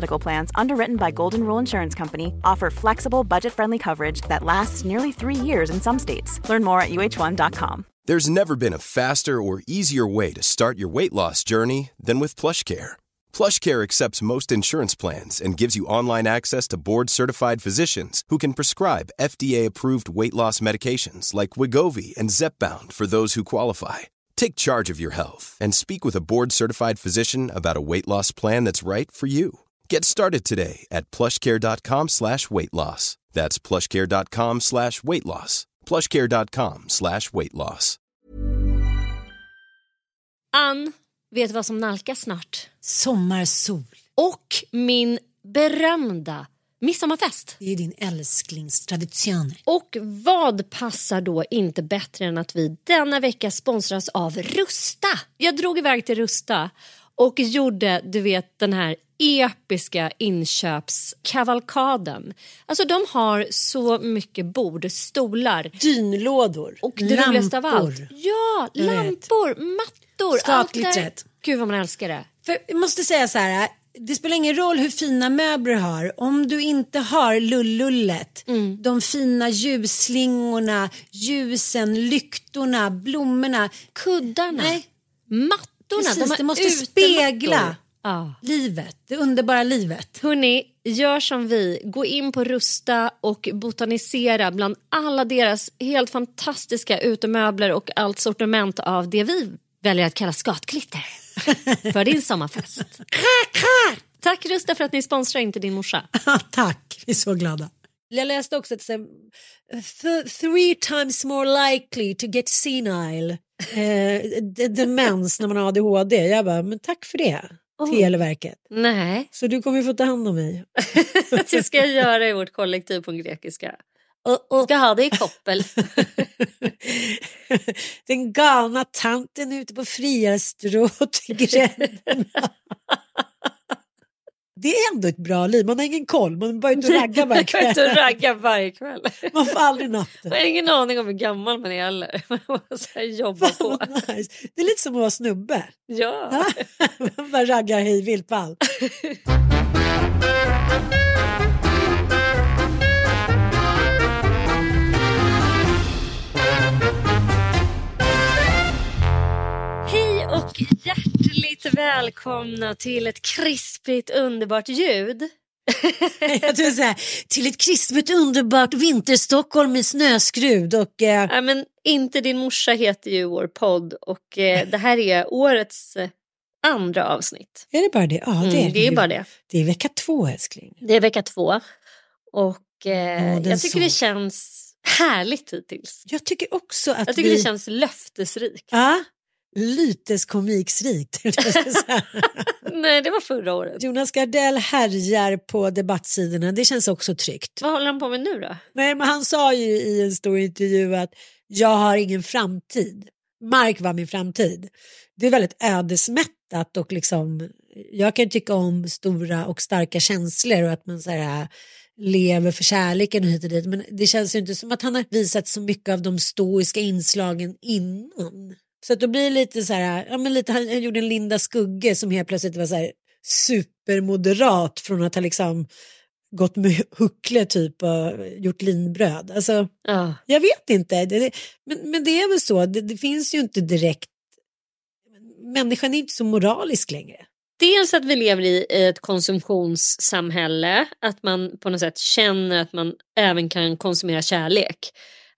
Medical Plans, underwritten by Golden Rule Insurance Company, offer flexible, budget friendly coverage that lasts nearly three years in some states. Learn more at uh1.com. There's never been a faster or easier way to start your weight loss journey than with PlushCare. PlushCare accepts most insurance plans and gives you online access to board-certified physicians who can prescribe FDA-approved weight loss medications like Wigovi and Zepbound for those who qualify. Take charge of your health and speak with a board-certified physician about a weight loss plan that's right for you. Get started today at plushcare.com slash weight loss. That's plushcare.com slash weight loss. plushcare.com slash weight loss. Ann, vet du vad som nalkas snart? Sommarsol. Och min berömda midsommarfest. Det är din älsklingstradition. Och vad passar då inte bättre än att vi denna vecka sponsras av Rusta? Jag drog iväg till Rusta och gjorde, du vet, den här episka inköpskavalkaden. Alltså de har så mycket bord, stolar. Dynlådor. Och det lampor. roligaste av allt. Ja, Jag vet. lampor, mattor. Skatglittret. där. Gud vad man älskar det. För jag måste säga så här. Det spelar ingen roll hur fina möbler du har. Om du inte har lullullet, Mm. de fina ljusslingorna, ljusen, lyktorna, blommorna. Kuddarna, Nej, mattorna. precis. de det måste utemattor. spegla Ja. livet, det underbara livet. Hörni, gör som vi. Gå in på Rusta och botanisera bland alla deras helt fantastiska utemöbler och allt sortiment av det vi väljer att kalla skatglitter för din sommarfest. Tack Rusta för att ni sponsrar Inte din morsa. Tack, vi är så glada. Jag läste också att three times more likely to get senile eh, demens när man har ADHD. Jag bara, men tack för det, Televerket. Nej, Så du kommer få ta hand om mig. det ska jag göra i vårt kollektiv på grekiska. Och, och, Ska ha det i koppel. den galna tanten ute på Friarstrået i gränderna. Det är ändå ett bra liv, man har ingen koll, man bara ute och raggar varje går ut och kväll. raggar varje kväll. Man får aldrig natten. Jag har ingen aning om hur gammal man är heller. Man måste så här jobba Fan, på. nice. Det är lite som att vara snubbe. Ja. Man bara raggar hej vilt på allt. hjärtligt välkomna till ett krispigt underbart ljud. Jag tror så här, till ett krispigt underbart vinterstockholm i snöskrud och eh, Nej, men inte din morsa heter ju vår podd och eh, det här är årets andra avsnitt. är det bara det? Ja, det är Mm, det är bara det. Det är vecka två älskling. Det är vecka två och eh, Ja, den jag tycker det såg. känns härligt hittills. Jag tycker också att Jag tycker vi... det känns löftesrikt. Ja, lytes komiksrikt. Nej, det var förra året. Jonas Gardell härjar på debattsidorna, det känns också tryggt. Vad håller han på med nu då? Nej, men han sa ju i en stor intervju att jag har ingen framtid. Mark var min framtid. Det är väldigt ödesmättat och liksom, jag kan tycka om stora och starka känslor och att man så här, lever för kärleken och hit och dit. Men det känns ju inte som att han har visat så mycket av de stoiska inslagen innan. Så att då blir det lite så här, ja men lite, han, han gjorde en Linda Skugge som helt plötsligt var så här supermoderat från att ha liksom gått med huckle typ och gjort linbröd. Alltså, Ja. jag vet inte, det, det, men, men det är väl så, det, det finns ju inte direkt, människan är inte så moralisk längre. Dels att vi lever i ett konsumtionssamhälle, att man på något sätt känner att man även kan konsumera kärlek.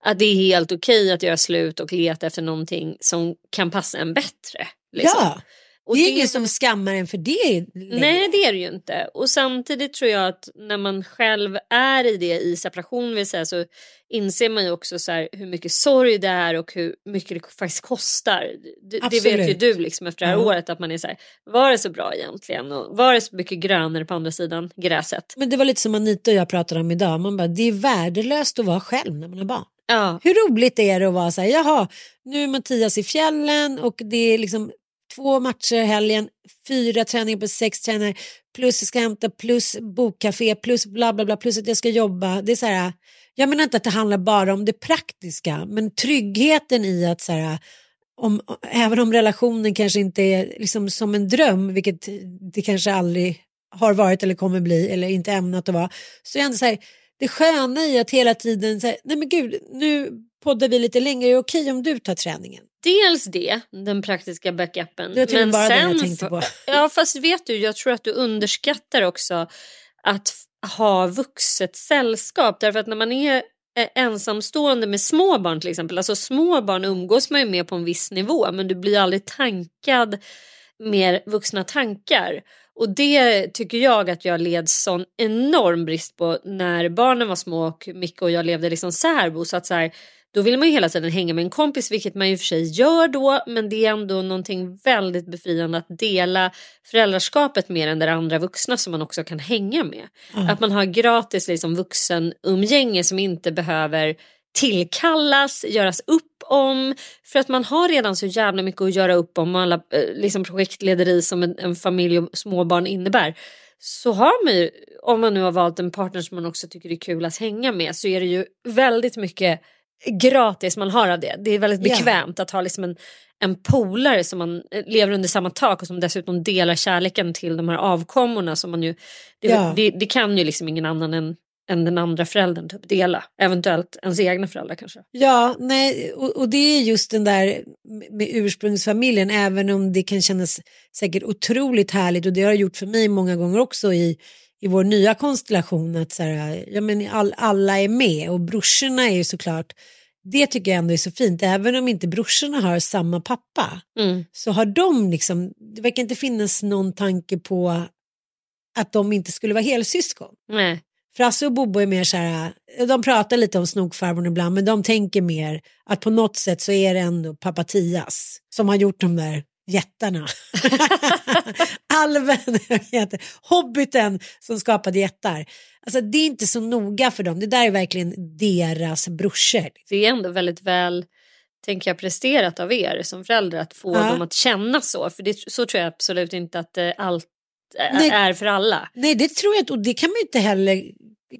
Att det är helt okej att göra slut och leta efter någonting som kan passa en bättre. Liksom. Ja, Och det är ingen som skammar en för det längre. Nej det är det ju inte. Och samtidigt tror jag att när man själv är i det i separation vill säga, så inser man ju också så här, hur mycket sorg det är och hur mycket det faktiskt kostar. Det, det vet ju du liksom efter det här Ja. året att man är så här, var det så bra egentligen och var det så mycket grönare på andra sidan gräset? Men det var lite som Anita och jag pratade om idag. Man bara, det är värdelöst att vara själv när man har barn. Ja. Hur roligt är det att vara så här, jaha, nu är Mattias i fjällen och det är liksom två matcher i helgen, fyra träningar på sex tränare, plus jag ska hämta, plus bokcafé, plus bla bla bla, plus att jag ska jobba. Det är så här, jag menar inte att det handlar bara om det praktiska, men tryggheten i att så här, om, även om relationen kanske inte är liksom som en dröm, vilket det kanske aldrig har varit eller kommer bli eller inte ämnat att vara, så är det ändå så här, det sköna i att hela tiden säga, nej men gud, nu poddar vi lite längre, är det okej om du tar träningen? Dels det, den praktiska backupen. Det tydligen bara det jag tänkte på. Ja fast vet du, jag tror att du underskattar också att ha vuxet sällskap. Därför att när man är eh, ensamstående med små barn till exempel, alltså små barn umgås man ju med på en viss nivå men du blir aldrig tankad mer vuxna tankar. Och det tycker jag att jag led sån enorm brist på när barnen var små och Micke och jag levde liksom särbo. Så att så här, då vill man ju hela tiden hänga med en kompis, vilket man ju för sig gör då. Men det är ändå någonting väldigt befriande att dela föräldraskapet med den där andra vuxna som man också kan hänga med. Att man har gratis liksom vuxenumgänge som inte behöver tillkallas, göras upp om. För att man har redan så jävla mycket att göra upp om alla eh, liksom projektlederi som en, en familj och småbarn innebär. Så har man ju, om man nu har valt en partner som man också tycker är kul att hänga med så är det ju väldigt mycket gratis man har av det. Det är väldigt bekvämt att ha liksom en, en polare som man eh, lever under samma tak och som dessutom delar kärleken till de här avkommorna som man ju, det, Ja. det, det kan ju liksom ingen annan än, än den andra föräldern typ dela. Eventuellt ens egna föräldrar kanske. Ja, nej, och, och det är just den där med ursprungsfamiljen, även om det kan kännas säkert otroligt härligt och det har det gjort för mig många gånger också i, i vår nya konstellation att så här, ja, men all, alla är med och brorsorna är ju såklart, det tycker jag ändå är så fint, även om inte brorsorna har samma pappa Mm. så har de liksom, det verkar inte finnas någon tanke på att de inte skulle vara helsyskon. Nej. Frasse och Bobo är mer så här, de pratar lite om snokfarbrorn ibland men de tänker mer att på något sätt så är det ändå pappa Tias som har gjort de där jättarna. Alven, hobbiten som skapade jättar. Alltså det är inte så noga för dem, det där är verkligen deras brorsor. Det är ändå väldigt väl tänker jag presterat av er som föräldrar att få Ja. dem att känna så. För det, så tror jag absolut inte att allt eh, Nej. är för alla. Nej det tror jag inte, och det kan man ju inte heller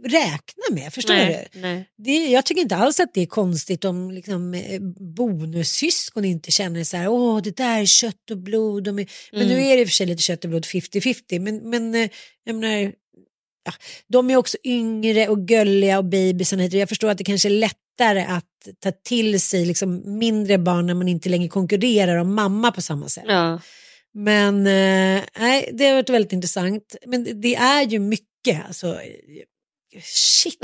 räkna med, förstår nej, du? nej. Det, jag tycker inte alls att det är konstigt om liksom, eh, bonussyskon inte känner så här, åh det där är kött och blod. Är... Men nu är det i och för sig lite kött och blod 50-50. Men, men eh, jag menar, ja, de är också yngre och gulliga och babysarna hit. och Jag förstår att det kanske är lättare att ta till sig liksom, mindre barn när man inte längre konkurrerar om mamma på samma sätt. Ja. Men eh, nej, det har varit väldigt intressant. Men det- är ju mycket. Alltså, eh, shit.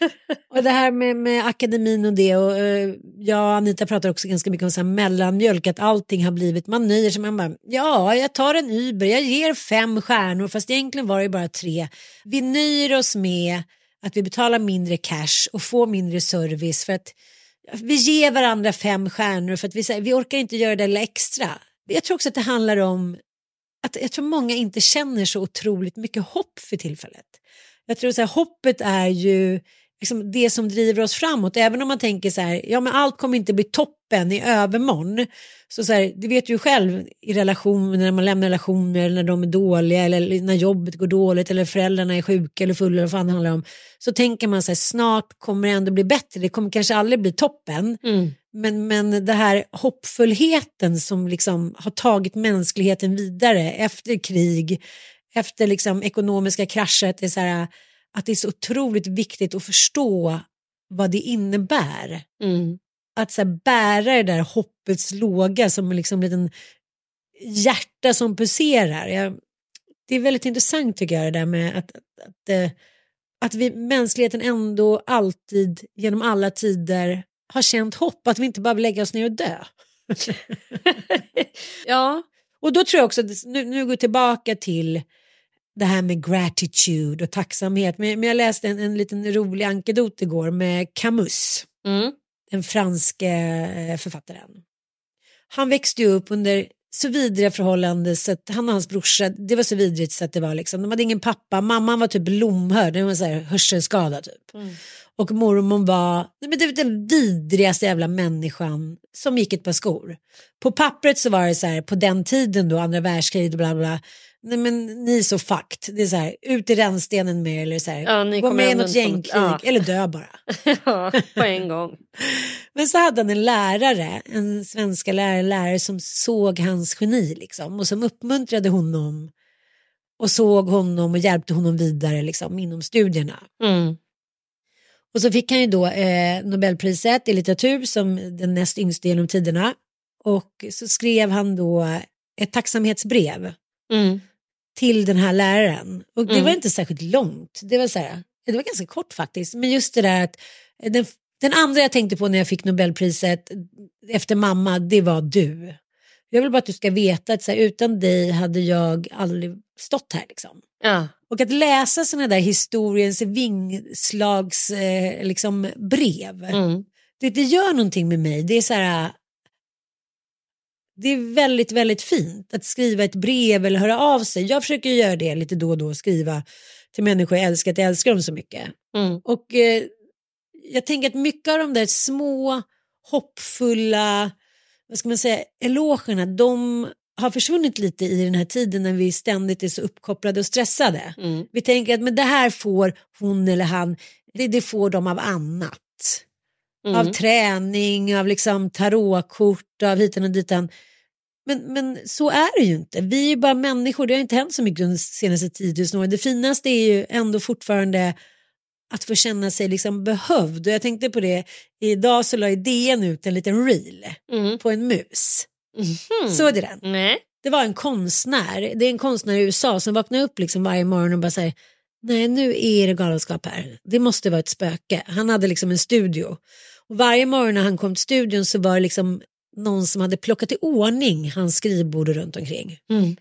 och det här med, med akademin och det. Och, eh, jag och Anita pratar också ganska mycket om så här mellanmjölk. Att allting har blivit, man nöjer sig. Man bara, ja, jag tar en Uber, jag ger fem stjärnor. Fast egentligen var det bara tre. Vi nöjer oss med att vi betalar mindre cash och får mindre service. För att vi ger varandra fem stjärnor för att vi, säger, vi orkar inte göra det lilla extra. Jag tror också att det handlar om att jag tror många inte känner så otroligt mycket hopp för tillfället. Jag tror så här, hoppet är ju liksom det som driver oss framåt. Även om man tänker så här, ja men allt kommer inte bli toppen i övermorgon. Så, så här, det vet du ju själv i relationer, när man lämnar relationer när de är dåliga eller när jobbet går dåligt eller föräldrarna är sjuka eller fulla eller vad fan det handlar om. Så tänker man så här, snart kommer det ändå bli bättre. Det kommer kanske aldrig bli toppen. Mm. Men, men det här hoppfullheten som liksom har tagit mänskligheten vidare efter krig, efter liksom ekonomiska krascher, det, är så här, att det är så otroligt viktigt att förstå vad det innebär. Mm. Att så här, bära det där hoppets låga som en liksom liten hjärta som pulserar. Jag, det är väldigt intressant tycker jag det där med att, att, att, eh, att vi, mänskligheten ändå alltid genom alla tider har känt hopp, att vi inte bara vill lägga oss ner och dö. ja, Och då tror jag också, nu, nu går jag tillbaka till det här med gratitude och tacksamhet. Men, men jag läste en, en liten rolig ankedot igår med Camus, Mm. den franske eh, författaren. Han växte upp under så vidriga förhållanden så att han och hans brorsa, det var så vidrigt så att det var liksom, de hade ingen pappa, mamman var typ lomhörd, den var så här hörselskadad typ. Mm. Och mormor var men det var den vidrigaste jävla människan som gick ett par skor. På pappret så var det så här, på den tiden då, andra världskriget och bla, bla. Nej men ni är så fucked. Det är så här, ut i rännstenen med er eller så här, Ja, gå med i något gängkrig ja. eller dö bara. ja, på en gång. Men så hade han en lärare, en svenska lärare, lärare som såg hans geni liksom och som uppmuntrade honom och såg honom och hjälpte honom vidare liksom inom studierna. Mm. Och så fick han ju då eh, Nobelpriset i litteratur som den näst yngste genom tiderna och så skrev han då ett tacksamhetsbrev Mm. till den här läraren. Och det Mm. var inte särskilt långt, det var, så här, det var ganska kort faktiskt. Men just det där att eh, den, den andra jag tänkte på när jag fick Nobelpriset efter mamma, det var du. Jag vill bara att du ska veta att så här, utan dig hade jag aldrig stått här. Liksom. Ja. Och att läsa sådana där historiens vingslags eh, liksom, brev, Mm. det, det gör någonting med mig. Det är så här, det är väldigt, väldigt fint att skriva ett brev eller höra av sig. Jag försöker göra det lite då och då, skriva till människor jag älskar, att jag älskar dem så mycket. Mm. Och eh, jag tänker att mycket av de där små, hoppfulla, vad ska man säga, elogerna, de har försvunnit lite i den här tiden när vi ständigt är så uppkopplade och stressade. Mm. Vi tänker att men det här får hon eller han, det, det får de av annat. Mm. Av träning, av liksom tarotkort, av hitan och ditan. Men, men så är det ju inte. Vi är ju bara människor, det har inte hänt så mycket de senaste 10 000 åren. Det finaste är ju ändå fortfarande att få känna sig liksom behövd. Och jag tänkte på det, idag så la DN ut en liten reel Mm. på en mus. Mhm. Såg du den? Nej. Det var en konstnär, det är en konstnär i USA som vaknar upp liksom varje morgon och bara säger nej nu är det galenskap här, det måste vara ett spöke. Han hade liksom en studio och varje morgon när han kom till studion så var det liksom någon som hade plockat i ordning hans skrivbord runt omkring. Mm.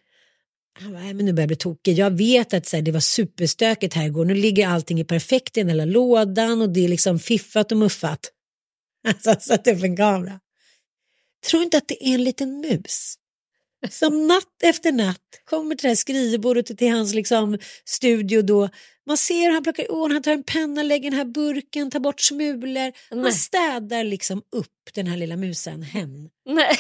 Han bara, "Nej, men nu börjar jag bli tokig. Jag vet att så här, det var superstökigt här igår. Nu ligger allting i perfekt i den hela lådan och det är liksom fiffat och muffat. Alltså han satte upp en kamera. Tror inte att det är en liten mus som natt efter natt kommer till det här skrivbordet och till hans liksom, studio då. Man ser hur han plockar ordning, han tar en penna, lägger den här burken, tar bort smulor. Han städar liksom upp den här lilla musen, hen. Nej.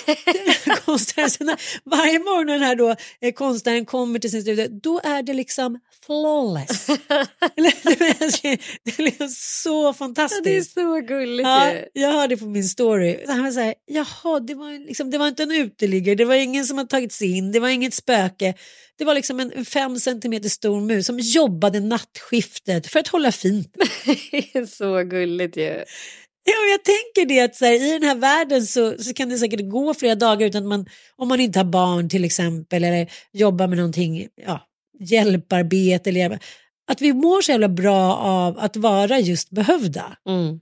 konstnären. Så när- Varje morgon när den här då, eh, konstnären kommer till sin studio, då är det liksom flawless. Det är- är liksom så Ja, fantastiskt. det är så gulligt Ja, jag hörde på min story. Så Han var så här, Jaha, det var, liksom, det var inte en uteliggare, det var ingen som hade tagit sig in, det var inget spöke. Det var liksom en en fem centimeter stor mus som jobbade nattskiftet för att hålla fint. Så gulligt ju. Ja, jag tänker det att så här, i den här världen så, så kan det säkert gå flera dagar utan att man, om man inte har barn till exempel eller jobbar med någonting, ja, hjälparbete eller hjälp, att vi mår så jävla bra av att vara just behövda. Mm.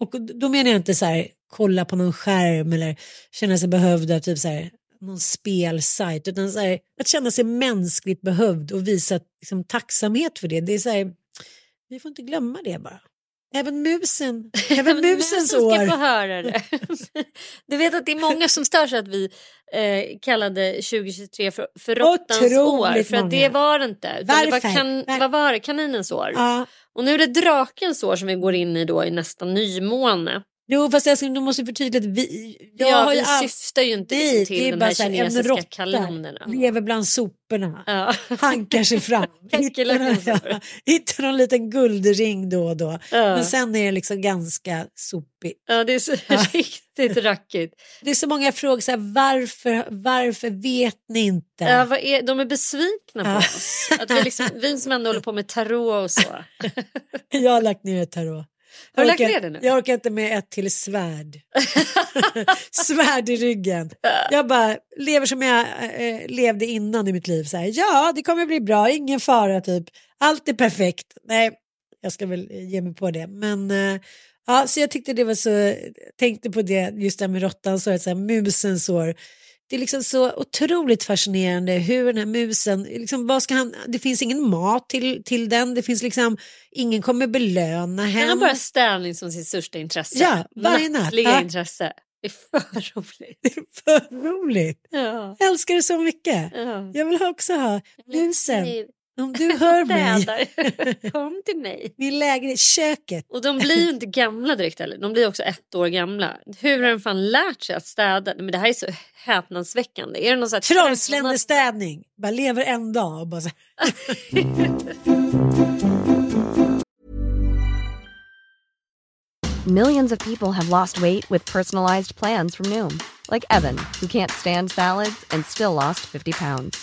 Och då menar jag inte så här kolla på någon skärm eller känna sig behövd av typ så här, någon spelsajt utan så här, att känna sig mänskligt behövd och visa liksom, tacksamhet för det. Det är så här, vi får inte glömma det bara. Även musen, även musens ska få år. höra det. Du vet att det är många som stör sig att vi eh, kallade 2023 för, för råttans år. För att det många. var det inte. Utan Det var Varför? kan, vad var det? Kaninens år. Ja. Och nu är det drakens år som vi går in i då i nästa nymåne. Jo fast jag ska, du måste förtydliga att vi, jag ja, har vi all- syftar ju inte liksom det är till den bara här här, kinesiska råtta. kalendern. lever bland soporna. Ja. hankar sig fram. hittar, någon, ja, hittar någon liten guldring då och då. Ja. Men sen är det liksom ganska sopigt. ja, det är så riktigt rackigt. Det är så många frågor, så här, varför, varför vet ni inte? Ja, vad är, de är besvikna på oss. Att vi, liksom, vi som ändå håller på med tarot och så. Jag har lagt ner tarot. Har du Jag lagt ner det nu? Jag orkar inte med ett till svärd. svärd i ryggen. Jag bara lever som jag eh, levde innan i mitt liv. Så här, ja, det kommer bli bra, ingen fara typ. Allt är perfekt. Nej, jag ska väl ge mig på det. Men eh, ja, så jag tyckte det var så, tänkte på det just det här med råttans år, så här, musens år. Det är liksom så otroligt fascinerande hur den här musen, liksom, vad ska han, det finns ingen mat till, till den, det finns liksom, ingen kommer belöna henne. Han har bara städning som sitt största intresse. Ja, varje natt. Nattliga Ja. intresse. Det är för roligt. Det är för roligt. Ja. Jag älskar det så mycket. Ja. Jag vill också ha musen. Om du hör mig. Kom till mig. min lägenhet, köket. Och de blir ju inte gamla direkt heller. De blir också ett år gamla. Hur har de fan lärt sig att städa? Men det här är så häpnadsväckande. Är det någon sån här tränad- Trollsländerstädning. Bara lever en dag och bara så. Millions of people have lost weight with personalized plans from Noom, like Evan, who can't stand salads and still lost 50 pounds.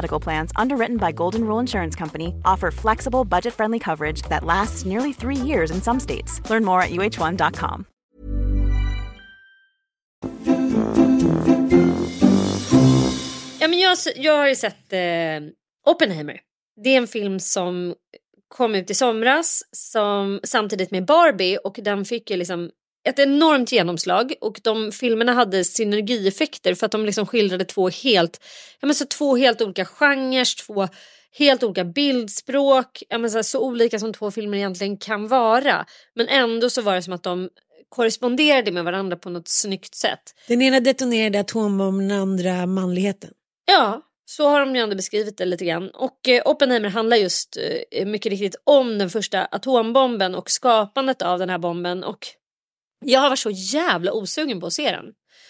Medical Plans, underwritten by Golden Rule Insurance Company, offer flexible, budget friendly coverage that lasts nearly three years in some states. Learn more at uh1.com. Ja, men jag, jag har ju sett eh, Oppenheimer. Det är en film som kom ut i somras som, samtidigt med Barbie och den fick ju liksom ett enormt genomslag och de filmerna hade synergieffekter för att de liksom skildrade två helt, ja, men så två helt olika genrer, två helt olika bildspråk, ja, men så, så olika som två filmer egentligen kan vara. Men ändå så var det som att de korresponderade med varandra på något snyggt sätt. Den ena detonerade atombomben, den andra manligheten. Ja, så har de ju ändå beskrivit det lite grann. Och eh, Oppenheimer handlar just eh, mycket riktigt om den första atombomben och skapandet av den här bomben. Och jag har varit så jävla osugen på att se den.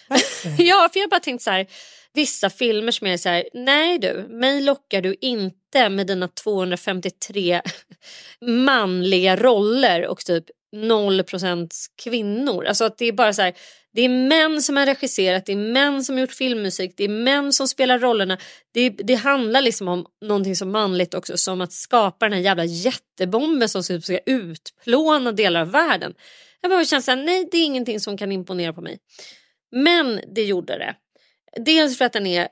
ja, för jag har bara tänkt så här. Vissa filmer som är så här, nej du, mig lockar du inte med dina 253 manliga roller och typ 0% kvinnor. Alltså att det är bara så här, det är män som har regisserat, det är män som har gjort filmmusik, det är män som spelar rollerna. Det, det handlar liksom om någonting så manligt också som att skapa den här jävla jättebomben som ska utplåna delar av världen. Jag bara kände såhär, nej det är ingenting som kan imponera på mig. Men det gjorde det. Dels för att den är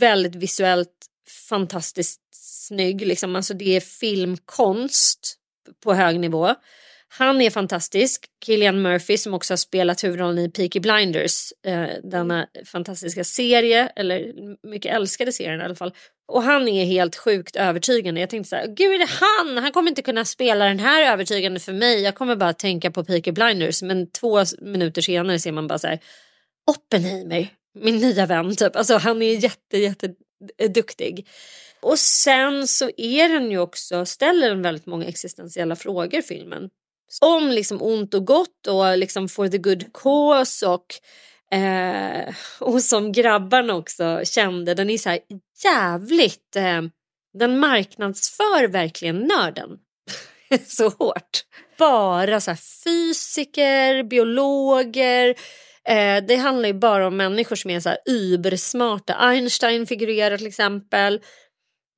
väldigt visuellt fantastiskt snygg. Liksom. Alltså det är filmkonst på hög nivå. Han är fantastisk. Killian Murphy som också har spelat huvudrollen i Peaky Blinders. Eh, denna fantastiska serie, eller mycket älskade serien i alla fall. Och han är helt sjukt övertygande. Jag tänkte så här, gud är det han? Han kommer inte kunna spela den här övertygande för mig. Jag kommer bara tänka på Peaky Blinders. Men två minuter senare ser man bara så här, Oppenheimer, min nya vän typ. Alltså han är jätte, jätte eh, duktig. Och sen så är den ju också, ställer den väldigt många existentiella frågor filmen. Om liksom ont och gott och liksom for the good cause och eh, och som grabbarna också kände, den är så här jävligt, eh, den marknadsför verkligen nörden så hårt. Bara så här fysiker, biologer, Eh, det handlar ju bara om människor som är så här übersmarta. Einstein figurerar till exempel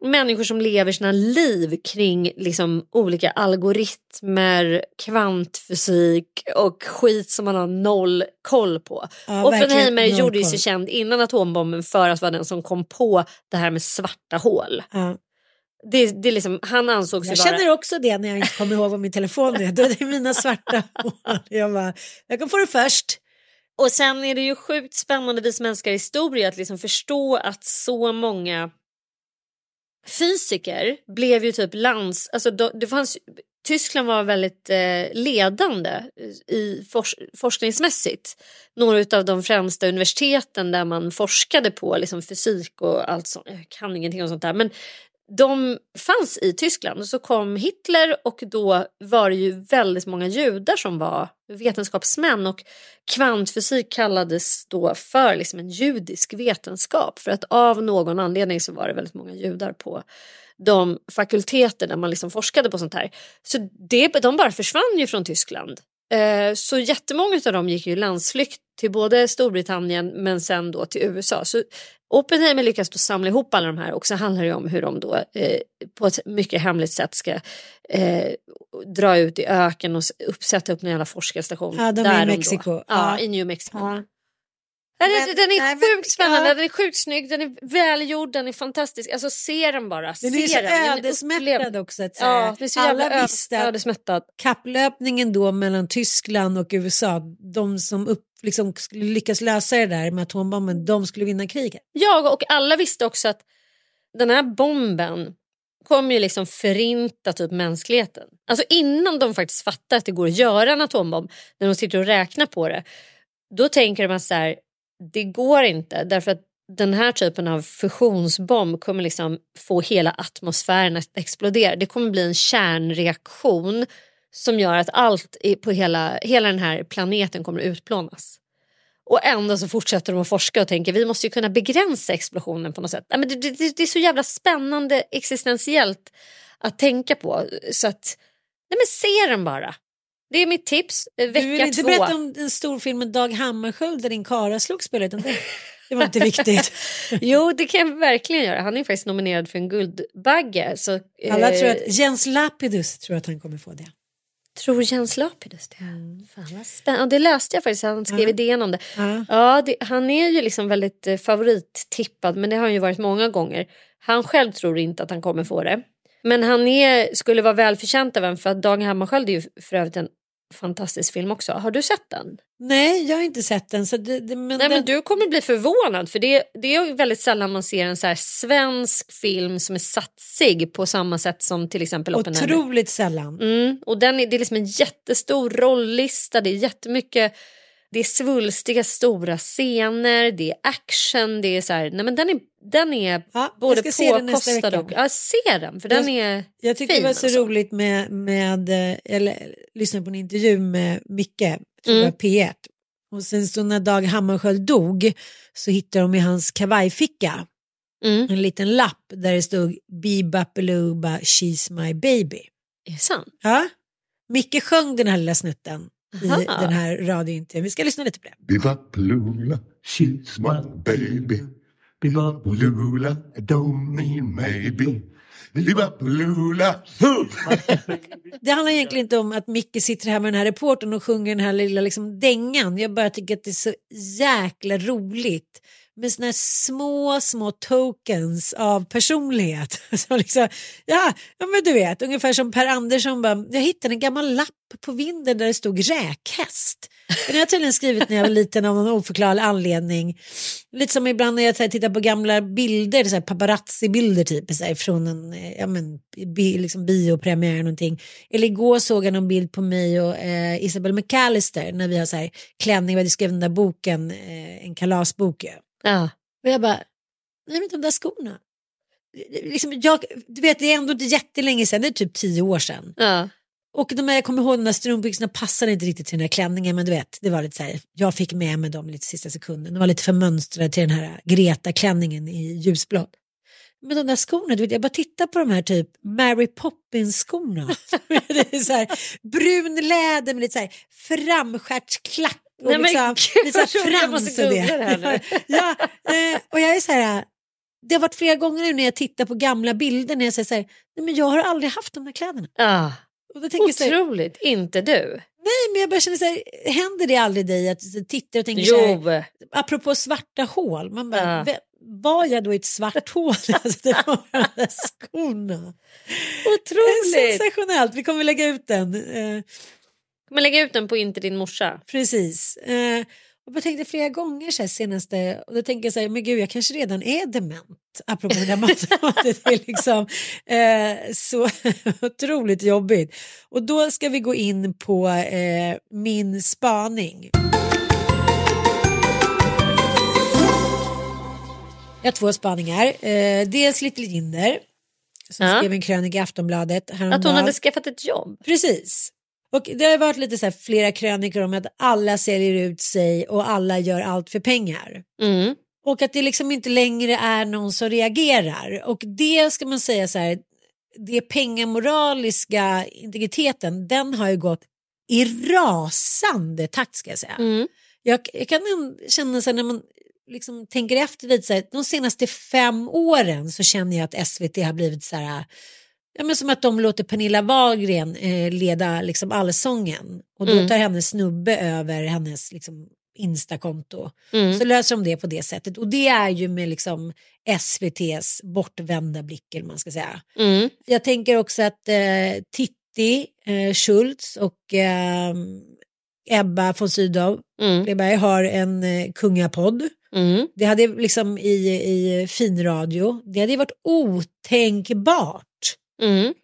människor som lever sina liv kring liksom olika algoritmer, kvantfysik och skit som man har noll koll på. Ja, Oppenheimer gjorde ju sig känd innan atombomben för att vara den som kom på det här med svarta hål. Ja. Det, det liksom, han ansågs Jag känner också det när jag inte kommer ihåg vad min telefon är. Då är det mina svarta hål. Jag, bara, jag kan få det först. Och sen är det ju sjukt spännande vis mänskliga historia att liksom förstå att så många fysiker blev ju typ lands... Alltså då, det fanns, Tyskland var väldigt eh, ledande i fors, forskningsmässigt. Några av de främsta universiteten där man forskade på liksom fysik och allt sånt. Jag kan ingenting om sånt där. Men de fanns i Tyskland och så kom Hitler och då var det ju väldigt många judar som var vetenskapsmän och kvantfysik kallades då för liksom en judisk vetenskap för att av någon anledning så var det väldigt många judar på de fakulteter där man liksom forskade på sånt här. Så det, de bara försvann ju från Tyskland. Eh, Så jättemånga av dem gick ju landsflykt till både Storbritannien men sen då till USA. Så Oppenheimer lyckas då samla ihop alla de här och så handlar det om hur de då eh, på ett mycket hemligt sätt ska eh, dra ut i öken och uppsätta upp en jävla forskarstation. Ja, de är i Mexiko. Ja, Ja. i New Mexico. Ja. Ja, den, Men- den är nej, men- sjukt spännande, ja. den är sjukt snygg, den är välgjord, den är fantastisk. Alltså se den bara. Den är se så den. Är ödesmättad upplev- också. Att säga. Ja, det är så Alla visste ödesmättad. kapplöpningen då mellan Tyskland och USA, de som upp, liksom skulle lyckas lösa det där med atombomben, de skulle vinna kriget. Jag och alla visste också att den här bomben kommer ju liksom förinta typ mänskligheten. Alltså innan de faktiskt fattar att det går att göra en atombomb, när de sitter och räknar på det, då tänker de att så här, det går inte därför att den här typen av fusionsbomb kommer liksom få hela atmosfären att explodera. Det kommer bli en kärnreaktion som gör att allt på hela, hela den här planeten kommer att utplånas. Och ändå så fortsätter de att forska och tänker vi måste ju kunna begränsa explosionen på något sätt. Men det, det, det är så jävla spännande existentiellt att tänka på. Så att, nej men se den bara. Det är mitt tips. eh, Vecka du vill inte två. berätta om den storfilmen Dag Hammarskjöld där din kara slog spelet, det, det var inte viktigt. Jo det kan jag verkligen göra. Han är faktiskt nominerad för en Guldbagge. Så, eh, Alla tror att Jens Lapidus tror att han kommer få det. Tror Jens Lapidus det? Fan vad spännande. Ja, det läste jag faktiskt, han skrev Ja. idén om det. Ja. Ja, det, han är ju liksom väldigt eh, favorittippad men det har han ju varit många gånger. Han själv tror inte att han kommer få det. Men han är, skulle vara välförtjänt av en för att Dag Hammarskjöld är ju för övrigt en fantastisk film också. Har du sett den? Nej, jag har inte sett den. Så det, det, men Nej den, men du kommer bli förvånad för det, det är väldigt sällan man ser en så svensk film som är satsig på samma sätt som till exempel Oppenheimer. Otroligt sällan. Mm, och den är, det är liksom en jättestor rolllista, det är jättemycket det är svulstiga stora scener, det är action, det är så här, nej men den är, den är Ja, både jag påkostad och, ja se den för den är Jag tyckte fin det var så alltså. roligt med, med eh, eller lyssnade på en intervju med Micke, jag tror Mm. var P1. Och sen så när Dag Hammarskjöld dog så hittade de i hans kavajficka Mm. en liten lapp där det stod Bebapalooba she's my baby. Är det sant? Ja? Micke sjöng den här lilla snutten i Aha. den här radiointervjun. Vi ska lyssna lite på det. Bebop-lula, she's my baby. Bebop-lula, I don't mean maybe. Det handlar egentligen inte om att Micke sitter här med den här reportern och sjunger den här lilla liksom dängan. Jag bara tycker att det är så jäkla roligt med såna här små, små tokens av personlighet. Så liksom, ja, ja, men du vet, ungefär som Per Andersson bara, jag hittade en gammal lapp på vinden där det stod räkhäst. Den har jag tydligen skrivit när jag var liten av någon oförklarlig anledning. Lite som ibland när jag här, tittar på gamla bilder, så här, paparazzi-bilder typ, så här, från en eh, ja, men, bi, liksom biopremiär eller någonting. Eller igår såg jag någon bild på mig och eh, Isabel McAllister när vi har så här, klänning, vi hade skrivit den där boken, eh, en kalasbok. Ja Ja. Och jag bara, nej men de där skorna. Liksom, jag, du vet, det är ändå inte jättelänge sedan, det är typ tio år sedan. Ja. Och de här, jag kommer ihåg de där strumpbyxorna passade inte riktigt till den här klänningen men du vet, det var lite så här, jag fick med mig dem lite sista sekunden. De var lite för mönstrade till den här Greta-klänningen i ljusblått. Men de där skorna, du vet, jag bara tittar på de här typ Mary Poppins-skorna. brun läder med lite så här framstjärtsklack. Och Nej, men liksom, gud, vad roligt, jag måste frans och det. googla det nu. ja, eh, och jag är så här, det har varit flera gånger nu när jag tittar på gamla bilder när jag säger så här, nej men jag har aldrig haft de där kläderna. Ah, Och då tänker så här, otroligt, inte du. nej men jag bara känner så här, händer det aldrig dig att du tittar och tänker så här, Jo, apropå svarta hål, man bara. "Vem- var jag då i ett svart hål? Alltså, det var de skorna. otroligt. Sensationellt, vi kommer lägga ut den. Eh, Men lägg ut den på inte din morsa. precis. Eh, och jag tänkte flera gånger så senaste, och då tänker jag så här, men gud jag kanske redan är dement. Apropå det där matematet, det är liksom eh, så otroligt jobbigt. Och då ska vi gå in på eh, min spaning. Jag har två spaningar. Eh, dels Little Jinder som Ja. skrev en krönika i Aftonbladet häromdagen. Att hon hade skaffat ett jobb. Precis. Och det har varit lite så här flera krönikor om att alla säljer ut sig och alla gör allt för pengar. Mm. Och att det liksom inte längre är någon som reagerar. Och det ska man säga så här, det pengamoraliska integriteten, den har ju gått i rasande takt ska jag säga. Mm. Jag, jag kan känna så här, när man liksom tänker efter lite, så här, de senaste fem åren så känner jag att SVT har blivit så här, ja, men som att de låter Pernilla Wahlgren eh, leda liksom allsången och då Mm. tar hennes snubbe över hennes liksom, Instakonto. Mm. Så löser de det på det sättet och det är ju med liksom SVTs bortvända blick eller man ska säga. Mm. Jag tänker också att eh, Titti eh, Schultz och eh, Ebba von Sydow Mm. Har en eh, kungapodd. Mm. Det hade liksom i, i finradio, det hade varit otänkbart. Mm.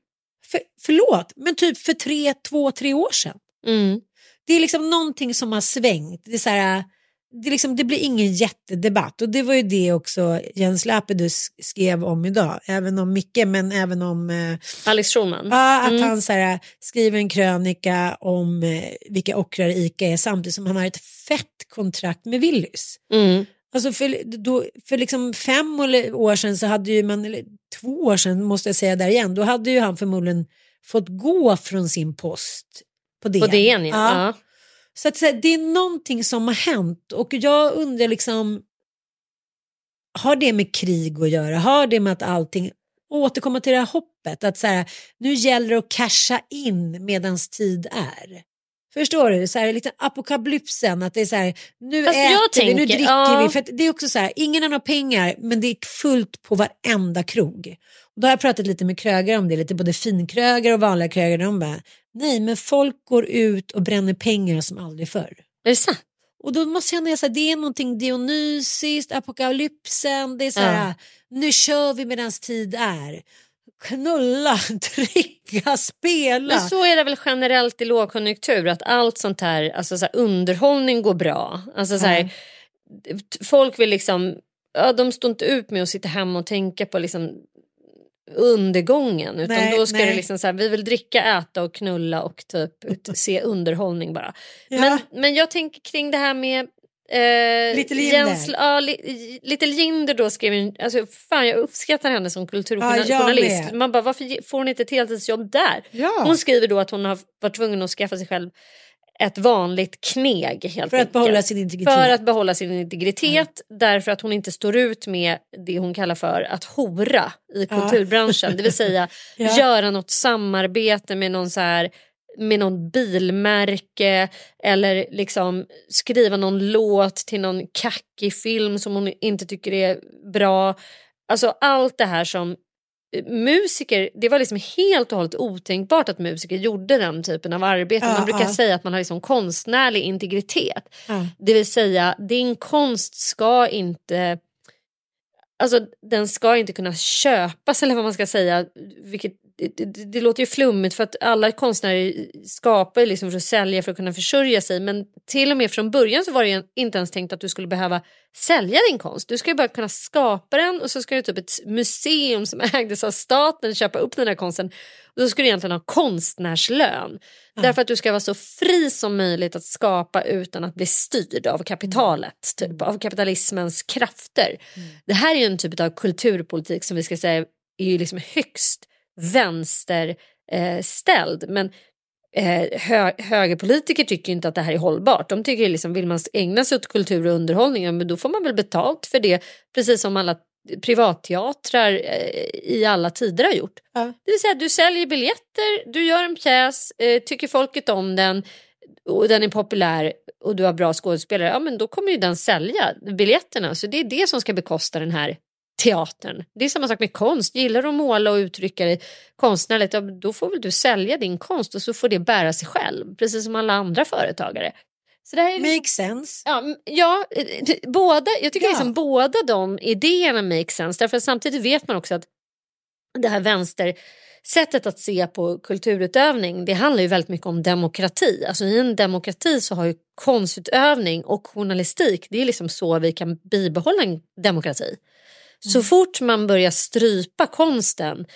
För, förlåt, men typ för tre, två, tre år sedan. Mm. Det är liksom någonting som har svängt. Det, är så här, det, är liksom, det blir ingen jättedebatt och det var ju det också Jens Lapidus skrev om idag. Även om Micke men även om eh, Alice Schulman. Ja, att Mm. han så här, skriver en krönika om eh, vilka ockrar ICA är samtidigt som han har ett fett kontrakt med Willys. Mm. Alltså för, då, för liksom fem år sedan så hade ju man, eller två år sedan måste jag säga där igen, då hade ju han förmodligen fått gå från sin post på DN. På DN ja. ja. Så att säga, det är någonting som har hänt och jag undrar liksom, har det med krig att göra? Har det med att allting, återkomma till det här hoppet, att så här, nu gäller det att casha in medans tid är. Förstår du? Så här, lite apokalypsen, att det är så här, nu Fast äter vi, nu tänker, dricker ja. vi. För det är också så här, ingen har några pengar men det är fullt på varenda krog. Och då har jag pratat lite med krögare om det, lite både finkrögare och vanliga krögare. De bara, nej men folk går ut och bränner pengar som aldrig förr. Är det sant? Och då måste jag säga att det är någonting dionysiskt, apokalypsen, det är så här, Ja. nu kör vi medans tid är. Knulla, dricka, spela. Men så är det väl generellt i lågkonjunktur att allt sånt här, alltså så här, underhållning går bra. Alltså så här, t- folk vill liksom, ja, de står inte ut med att sitta hemma och tänka på liksom undergången utan Nej, då ska nej. det liksom så här, vi vill dricka, äta och knulla och typ se underhållning bara. Ja. Men, men jag tänker kring det här med eh, Little Jinder. Jens, ja, li, Little Jinder då skrev en, alltså, fan jag uppskattar henne som Ja, kulturjournalist. med. Man bara varför får hon inte ett heltidsjobb där? Ja. Hon skriver då att hon har varit tvungen att skaffa sig själv ett vanligt kneg helt För att behålla sin integritet. För att behålla sin integritet därför att hon inte står ut med det hon kallar för att hora i kulturbranschen. Det vill säga Ja. göra något samarbete med någon så här med någon bilmärke eller liksom skriva någon låt till någon kackig film som hon inte tycker är bra. Alltså allt det här som eh, musiker, det var liksom helt och hållet otänkbart att musiker gjorde den typen av arbete. Man brukar säga att man har liksom konstnärlig integritet. Det vill säga din konst ska inte Alltså den ska inte kunna köpas eller vad man ska säga. Vilket, det, det, det låter ju flummigt för att alla konstnärer skapar liksom för att sälja för att kunna försörja sig. Men till och med från början så var det inte ens tänkt att du skulle behöva sälja din konst. Du ska ju bara kunna skapa den och så ska det typ ett museum som ägdes av staten köpa upp den här konsten. Och då ska du egentligen ha konstnärslön. Därför att du ska vara så fri som möjligt att skapa utan att bli styrd av kapitalet, typ, av kapitalismens krafter. Det här är ju en typ av kulturpolitik som vi ska säga är ju liksom högst vänsterställd. Eh, men eh, hö högerpolitiker tycker inte att det här är hållbart. De tycker liksom, vill man ägna sig åt kultur och underhållning, men då får man väl betalt för det. Precis som alla privatteatrar eh, i alla tider har gjort. Ja. Det vill säga du säljer biljetter, du gör en pjäs, eh, tycker folket om den och den är populär och du har bra skådespelare, ja men då kommer ju den sälja biljetterna. Så det är det som ska bekosta den här teatern. Det är samma sak med konst. Gillar du att måla och uttrycka dig konstnärligt, ja, då får väl du sälja din konst och så får det bära sig själv, precis som alla andra företagare. Så det här är liksom- Makes sense. Ja, ja eh, d- båda, jag tycker Ja. liksom båda de idéerna make sense. Därför samtidigt vet man också att det här vänstersättet att se på kulturutövning det handlar ju väldigt mycket om demokrati. Alltså I en demokrati så har ju konstutövning och journalistik det är liksom så vi kan bibehålla en demokrati. Så fort man börjar strypa konsten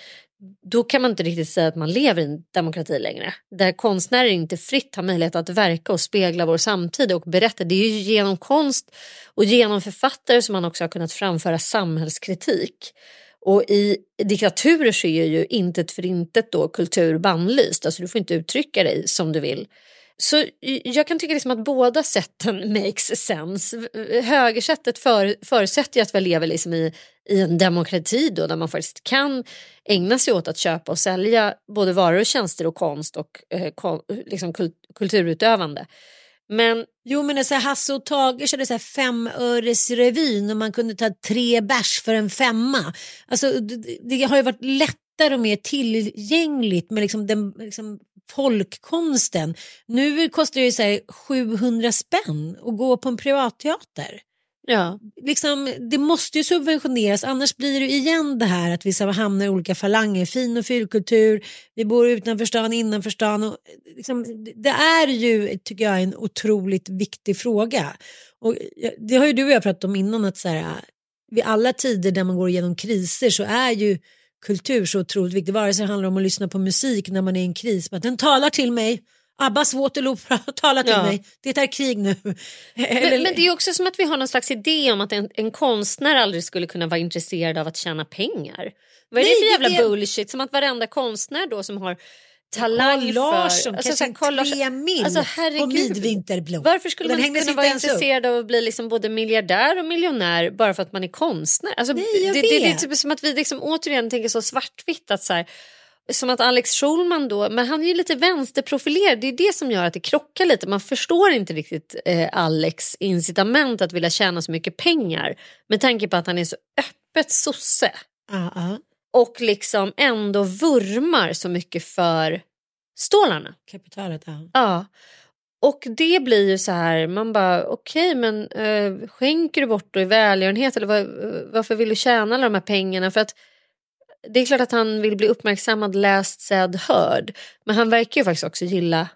då kan man inte riktigt säga att man lever i en demokrati längre. Där konstnärer inte fritt har möjlighet att verka och spegla vår samtid och berätta. Det är ju genom konst och genom författare som man också har kunnat framföra samhällskritik. Och i diktaturer så är ju intet för intet då kultur bannlyst. Alltså du får inte uttrycka dig som du vill. Så jag kan tycka liksom att båda sätten makes sense. Högersättet för, förutsätter ju att vi lever liksom i, i en demokrati då, där man faktiskt kan ägna sig åt att köpa och sälja både varor och tjänster och konst och eh, kon, liksom kult, kulturutövande. Men Jo men det är så här, Hasse och Tage körde så här femöresrevyn och man kunde ta tre bärs för en femma. Alltså, det, det har ju varit lättare och mer tillgängligt med liksom den liksom folkkonsten. Nu kostar det ju så här 700 spänn att gå på en privatteater. ja, Liksom, det måste ju subventioneras annars blir det igen det här att vi ska hamna i olika falanger. Fin och fylkultur, vi bor utanför stan, innanför stan. Och, liksom, det är ju, tycker jag, en otroligt viktig fråga. Och det har ju du och jag pratat om innan att så här, vid alla tider där man går igenom kriser så är ju kultur så otroligt viktigt. Vare sig det handlar om att lyssna på musik när man är i en kris. Men den talar till mig. Abbas Waterloo talar till Ja. mig. Det är krig nu. men, men det är också som att vi har någon slags idé om att en, en konstnär aldrig skulle kunna vara intresserad av att tjäna pengar. Vad är Nej, det för det jävla är- bullshit? Som att varenda konstnär då som har talang Carl för... Larsson, Alltså, kanske Carl Larsson- tre mil Alltså, på herregud. midvinterblom. Varför skulle den man inte kunna vara ens upp. intresserad av att bli liksom både miljardär och miljonär bara för att man är konstnär? Alltså, Nej, det, det, det är typ som att vi liksom återigen tänker så svartvitt. Att så här, som att Alex Schulman då, men han är ju lite vänsterprofilerad. Det är det som gör att det krockar lite. Man förstår inte riktigt eh, Alex incitament att vilja tjäna så mycket pengar. Med tanke på att han är så öppet sosse. Ja, ja. Och liksom ändå vurmar så mycket för stålarna. Kapitalet, ja. Ja. Och det blir ju så här, man bara okej men eh, skänker du bort då i välgörenhet eller vad, varför vill du tjäna alla de här pengarna? För att det är klart att han vill bli uppmärksammad, läst, sedd, hörd. Men han verkar ju faktiskt också gilla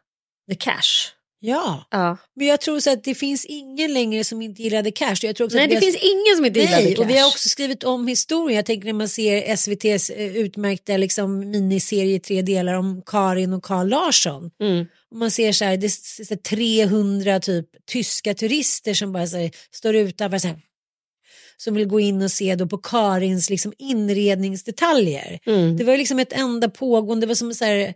the cash. Ja, Ja. men jag tror så att det finns ingen längre som inte gillade cash. Jag tror också Nej att det har- finns ingen som inte gillar the Nej, cash. och vi har också skrivit om historien. Jag tänker när man ser SVTs eh, utmärkta liksom, miniserie i tre delar om Karin och Carl Larsson. Mm. Och man ser så här, det är så här 300 typ tyska turister som bara här, står utanför så här, som vill gå in och se då på Karins liksom inredningsdetaljer. Mm. Det var liksom ett enda pågående, det var som så här,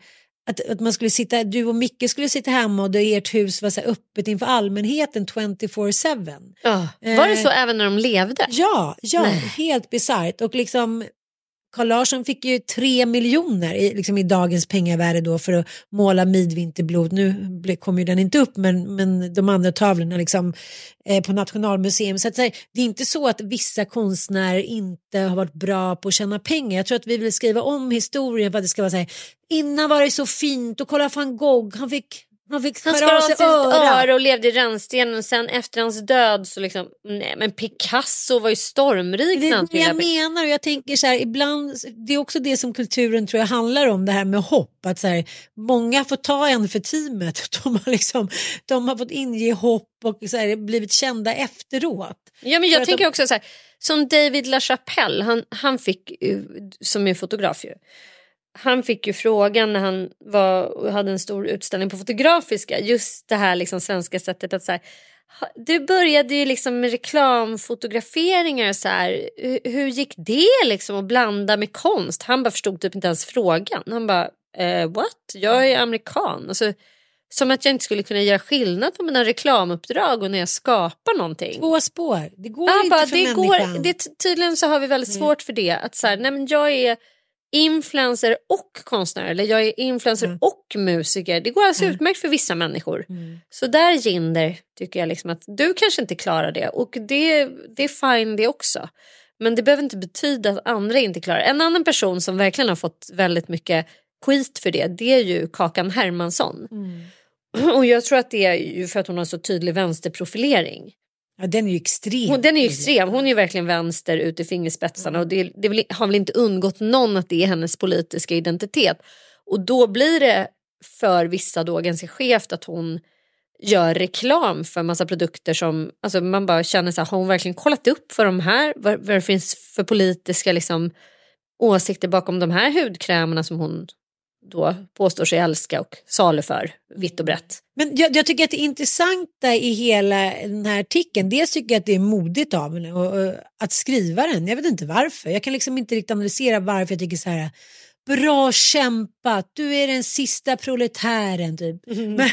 att, att man skulle sitta, du och Micke skulle sitta hemma och ert hus var så öppet inför allmänheten 24-7. Ja. Var det Eh, så även när de levde? Ja, ja Nej. helt bisarrt. Och liksom Carl Larsson fick ju tre miljoner i, liksom i dagens pengavärde då för att måla midvinterblod. Nu kom ju den inte upp men, men de andra tavlorna liksom, eh, på Nationalmuseum. Så att, det är inte så att vissa konstnärer inte har varit bra på att tjäna pengar. Jag tror att vi vill skriva om historien för att det ska vara så här. Innan var det så fint och kolla van Gogh, han fick, han fick skära skar av sig öra. öra. och levde i rännstenen och sen efter hans död så liksom, nej men Picasso var ju stormrik Det är det jag menar och jag tänker så här ibland, det är också det som kulturen tror jag handlar om det här med hopp. Att så här, många får ta en för teamet, de har, liksom, de har fått inge hopp och så här, blivit kända efteråt. Ja, men jag att tänker de- också så här, som David LaChapelle, han, han fick, som är fotograf ju, han fick ju frågan när han var, hade en stor utställning på Fotografiska, just det här liksom svenska sättet att så här, du började ju liksom med reklamfotograferingar så här, hur, gick det liksom att blanda med konst? Han bara förstod typ inte ens frågan. Han bara, eh, what? Jag är amerikan. Alltså, Som att jag inte skulle kunna göra skillnad på mina reklamuppdrag och när jag skapar någonting. Två spår. Det går Ja, inte bara, för det människan. går, det, tydligen så har vi väldigt svårt för det. Att så här, nej men jag är influencer och konstnär eller jag är influencer Mm. och musiker. Det går alltså utmärkt för vissa människor. Mm. Så där Jinder tycker jag liksom att du kanske inte klarar det och det, det är fine det också. Men det behöver inte betyda att andra inte klarar. En annan person som verkligen har fått väldigt mycket skit för det det är ju Kakan Hermansson. Mm. Och jag tror att det är ju för att hon har så tydlig vänsterprofilering. Ja, den är ju extrem. Hon, den är ju extrem. Hon är ju verkligen vänster ut i fingerspetsarna och det, det har väl inte undgått någon att det är hennes politiska identitet. Och då blir det för vissa då ganska skevt att hon gör reklam för massa produkter som alltså man bara känner så här, har hon verkligen kollat upp för de här, vad, vad det finns för politiska liksom, åsikter bakom de här hudkrämerna som hon då påstår sig älska och saluför vitt och brett. Men jag, jag tycker att det intressanta i hela den här artikeln, dels tycker jag att det är modigt av henne att skriva den. Jag vet inte varför. Jag kan liksom inte riktigt analysera varför jag tycker så här. Bra kämpat, du är den sista proletären. Typ. Men,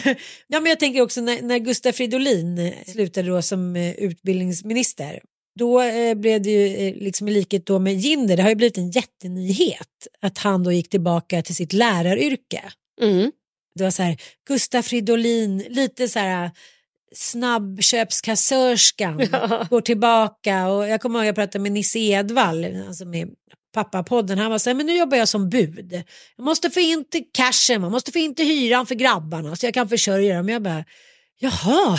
ja, men jag tänker också när, när Gustav Fridolin slutade då som eh, utbildningsminister. Då eh, blev det ju eh, liksom i likhet då med Jinder, det har ju blivit en jättenyhet att han då gick tillbaka till sitt läraryrke. Mm. Det var så här, Gustaf Fridolin, lite så här snabbköpskassörskan går tillbaka och jag kommer ihåg jag pratade med Nisse Edvall, alltså med pappapodden, han var så här, men nu jobbar jag som bud. Jag måste få in till cashen, man måste få in till hyran för grabbarna så jag kan försörja dem. Jag bara, jaha.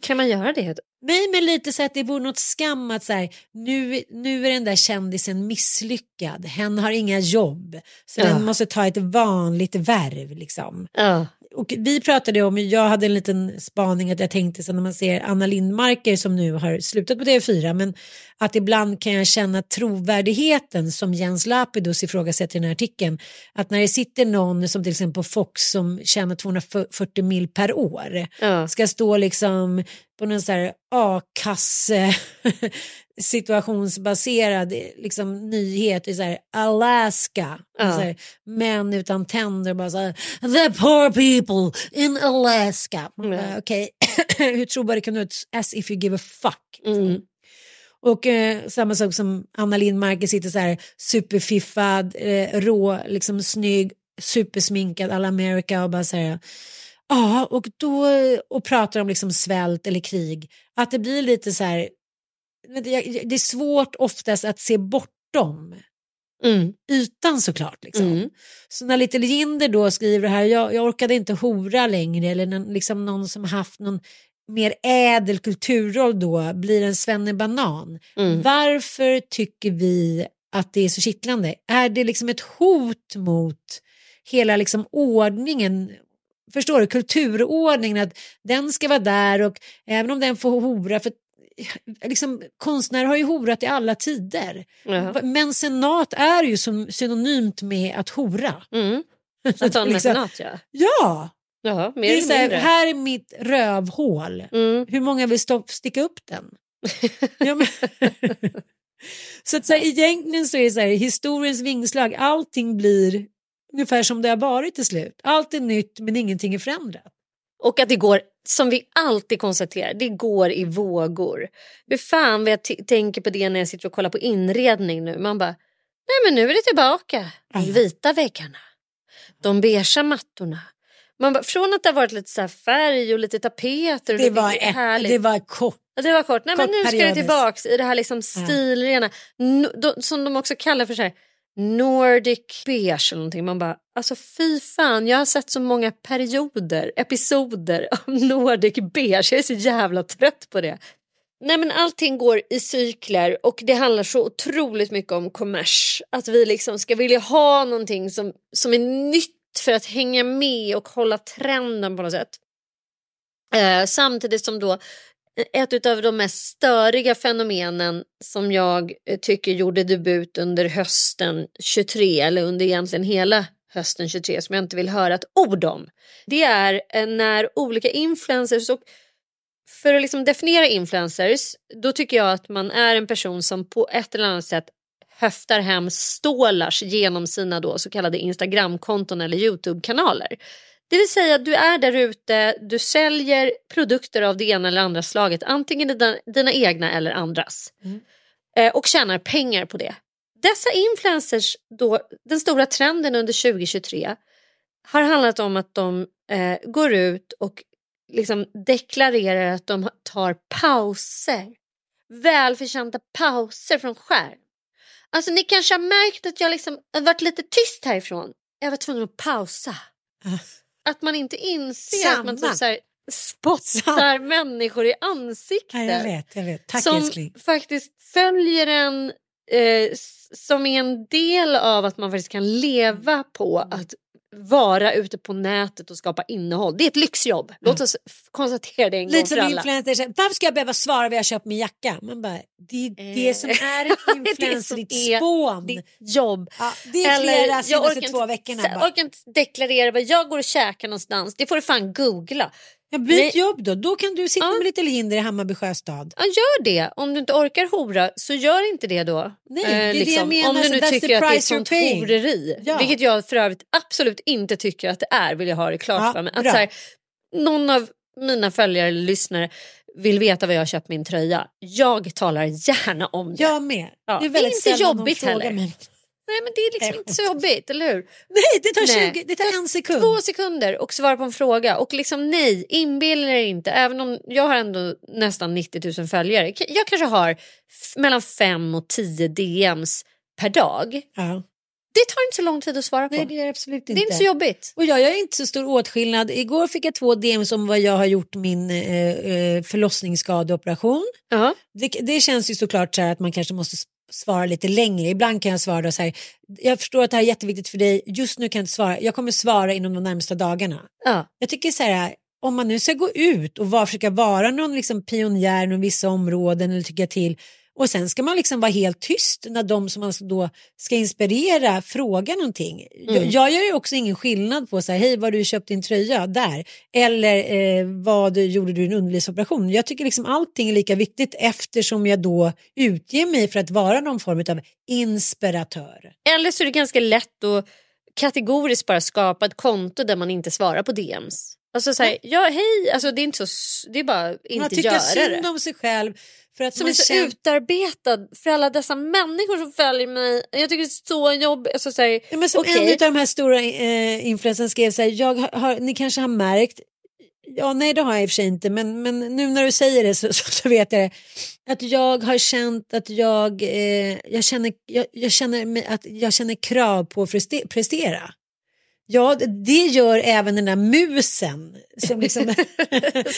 Kan man göra det? Nej men lite så att det vore något skam att så här, nu, nu är den där kändisen misslyckad, hen har inga jobb så Ja. den måste ta ett vanligt värv liksom. Ja. Och vi pratade om, jag hade en liten spaning att jag tänkte så när man ser Anna Lindmarker som nu har slutat på TV4 men att ibland kan jag känna trovärdigheten som Jens Lapidus ifrågasätter i den här artikeln att när det sitter någon som till exempel på Fox som tjänar 240 mil per år Ja. ska stå liksom på någon sån här a-kasse situationsbaserad liksom, nyhet i så här Alaska. Ja. Så här, män utan tänder bara så här, the poor people in Alaska. Ja. bara, Okej, hur trovärdig kan du as if you give a fuck. Mm. Och eh, samma sak som Anna Lindmarker sitter så här superfiffad, eh, rå, liksom snygg, supersminkad alla America och bara så här Ja, och då och pratar om liksom svält eller krig. Att det blir lite så här, det är svårt oftast att se bortom Mm. ytan såklart. Liksom. Mm. Så när Little Jinder då skriver det här, jag, jag orkade inte hora längre eller någon, liksom någon som haft någon mer ädel kulturroll då blir en svennebanan. Mm. Varför tycker vi att det är så kittlande? Är det liksom ett hot mot hela liksom ordningen förstår du, kulturordningen, att den ska vara där och även om den får hora, för liksom, konstnärer har ju horat i alla tider. Ja. Mencenat är ju som synonymt med att hora. Mm. Att ha en Liksom- mecenat ja. Ja, Ja, mer det är så här, här är mitt rövhål. Mm. Hur många vill stopp, sticka upp den? ja, men... så att så här, egentligen så är det så här, historiens vingslag, allting blir ungefär som det har varit till slut. Allt är nytt men ingenting är förändrat. Och att det går, som vi alltid konstaterar, det går i vågor. Hur fan vad jag t- tänker på det när jag sitter och kollar på inredning nu. Man bara, nej men nu är det tillbaka. De vita väggarna. De beigea mattorna. Man bara, från att det har varit lite så färg och lite tapeter. Och Det var, ett, härligt. det var kort. Ja, det var kort. Nej, men kort nu ska det tillbaks i det här liksom stilrena. No, de, som de också kallar för så här, Nordic beige eller någonting. Man bara, alltså fy fan, jag har sett så många perioder, episoder av Nordic beige. Jag är så jävla trött på det. Nej men allting går i cykler och det handlar så otroligt mycket om kommers. Att vi liksom ska vilja ha någonting som, som är nytt för att hänga med och hålla trenden på något sätt. Eh, samtidigt som då ett av de mest störiga fenomenen som jag eh, tycker gjorde debut under hösten 23 eller under egentligen hela hösten 23 som jag inte vill höra ett ord om. Det är eh, när olika influencers och för att liksom definiera influencers då tycker jag att man är en person som på ett eller annat sätt höftar hem stålars genom sina då så kallade Instagramkonton eller Youtube-kanaler. Det vill säga du är där ute, du säljer produkter av det ena eller andra slaget. Antingen dina, dina egna eller andras. Mm. Eh, och tjänar pengar på det. Dessa influencers, då, den stora trenden under 2023 har handlat om att de eh, går ut och liksom deklarerar att de tar pauser. Välförtjänta pauser från skärm. Alltså ni kanske har märkt att jag liksom har varit lite tyst härifrån. Jag var tvungen att pausa. Att man inte inser att man Samma. typ så här spottar människor i ansiktet. Ja, jag vet, jag vet. Tack som älskling. faktiskt följer en eh, som är en del av att man faktiskt kan leva på att vara ute på nätet och skapa innehåll. Det är ett lyxjobb. Låt oss konstatera det en gång Lite för som alla. influencers, säger, varför ska jag behöva svara vad jag köpt min jacka? Man bara, det är det som är ett influencer, som ditt är spån. ditt jobb. Ja, det är flera jag senaste orkar två veckorna. bara. orkar inte deklarera vad jag går och käkar någonstans. Det får du fan googla. Ja, byt Nej. jobb då, då kan du sitta Ja. med lite linder i Hammarby sjöstad. Ja, gör det. Om du inte orkar hora så gör inte det då. Nej, det är det jag liksom. menar, Om du så nu tycker att det är sånt paying. horeri. Ja. Vilket jag för övrigt absolut inte tycker att det är vill jag ha det klart Ja, för mig. Att här, någon av mina följare eller lyssnare vill veta vad jag har köpt min tröja. Jag talar gärna om det. Jag med. Ja, Det är det är väldigt inte jobbigt heller. mig. Nej men det är liksom inte så jobbigt, eller hur? Nej, det tar, Nej. 20, det tar en sekund. Två sekunder och svara på en fråga. Och liksom nej, inbilla er inte. Även om jag har ändå nästan 90 000 följare. Jag kanske har mellan 5 och 10 DMs per dag. Ja. Det tar inte så lång tid att svara på. Nej, det är det absolut det inte. är inte så jobbigt. Och jag gör inte så stor åtskillnad. Igår fick jag två DMs om vad jag har gjort min eh, eh, förlossningsskadeoperation. Ja. Det, det känns ju såklart så här att man kanske måste svara lite längre. Ibland kan jag svara då så här, jag förstår att det här är jätteviktigt för dig, just nu kan jag inte svara, jag kommer svara inom de närmsta dagarna. Ja. Jag tycker så här, om man nu ska gå ut och var, försöka vara någon liksom pionjär inom vissa områden eller tycka till och sen ska man liksom vara helt tyst när de som alltså då ska inspirera frågar någonting. Jag, Mm. jag gör ju också ingen skillnad på så här, hej var du köpt din tröja där eller eh, vad gjorde du i en underlivsoperation. Jag tycker liksom allting är lika viktigt eftersom jag då utger mig för att vara någon form av inspiratör. Eller så är det ganska lätt att kategoriskt bara skapa ett konto där man inte svarar på DMs. Alltså så här, ja hej, alltså det är inte så, det är bara Man inte tycker göra synd det. om sig själv för att Som man är så känner... utarbetad för alla dessa människor som följer mig. Jag tycker det är så jobbigt. Alltså, så här, Ja, men som okej. en av de här stora eh, influencerna skrev så här, jag har, ni kanske har märkt, ja nej det har jag i och för sig inte, men, men nu när du säger det så, så, så vet jag det, att jag har känt att jag, eh, jag, känner, jag, jag känner att jag känner krav på att preste- prestera. Ja, det- gör även den där musen som, liksom,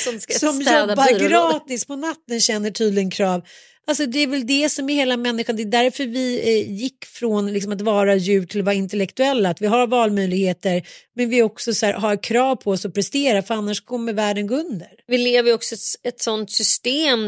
som som jobbar byrålådan. gratis på natten känner tydligen krav. Alltså det är väl det som är hela människan. Det är därför vi eh, gick från liksom, att vara djur till att vara intellektuella. Att vi har valmöjligheter men vi också så här, har krav på oss att prestera för annars kommer världen gå under. Vi lever också ett, ett sånt system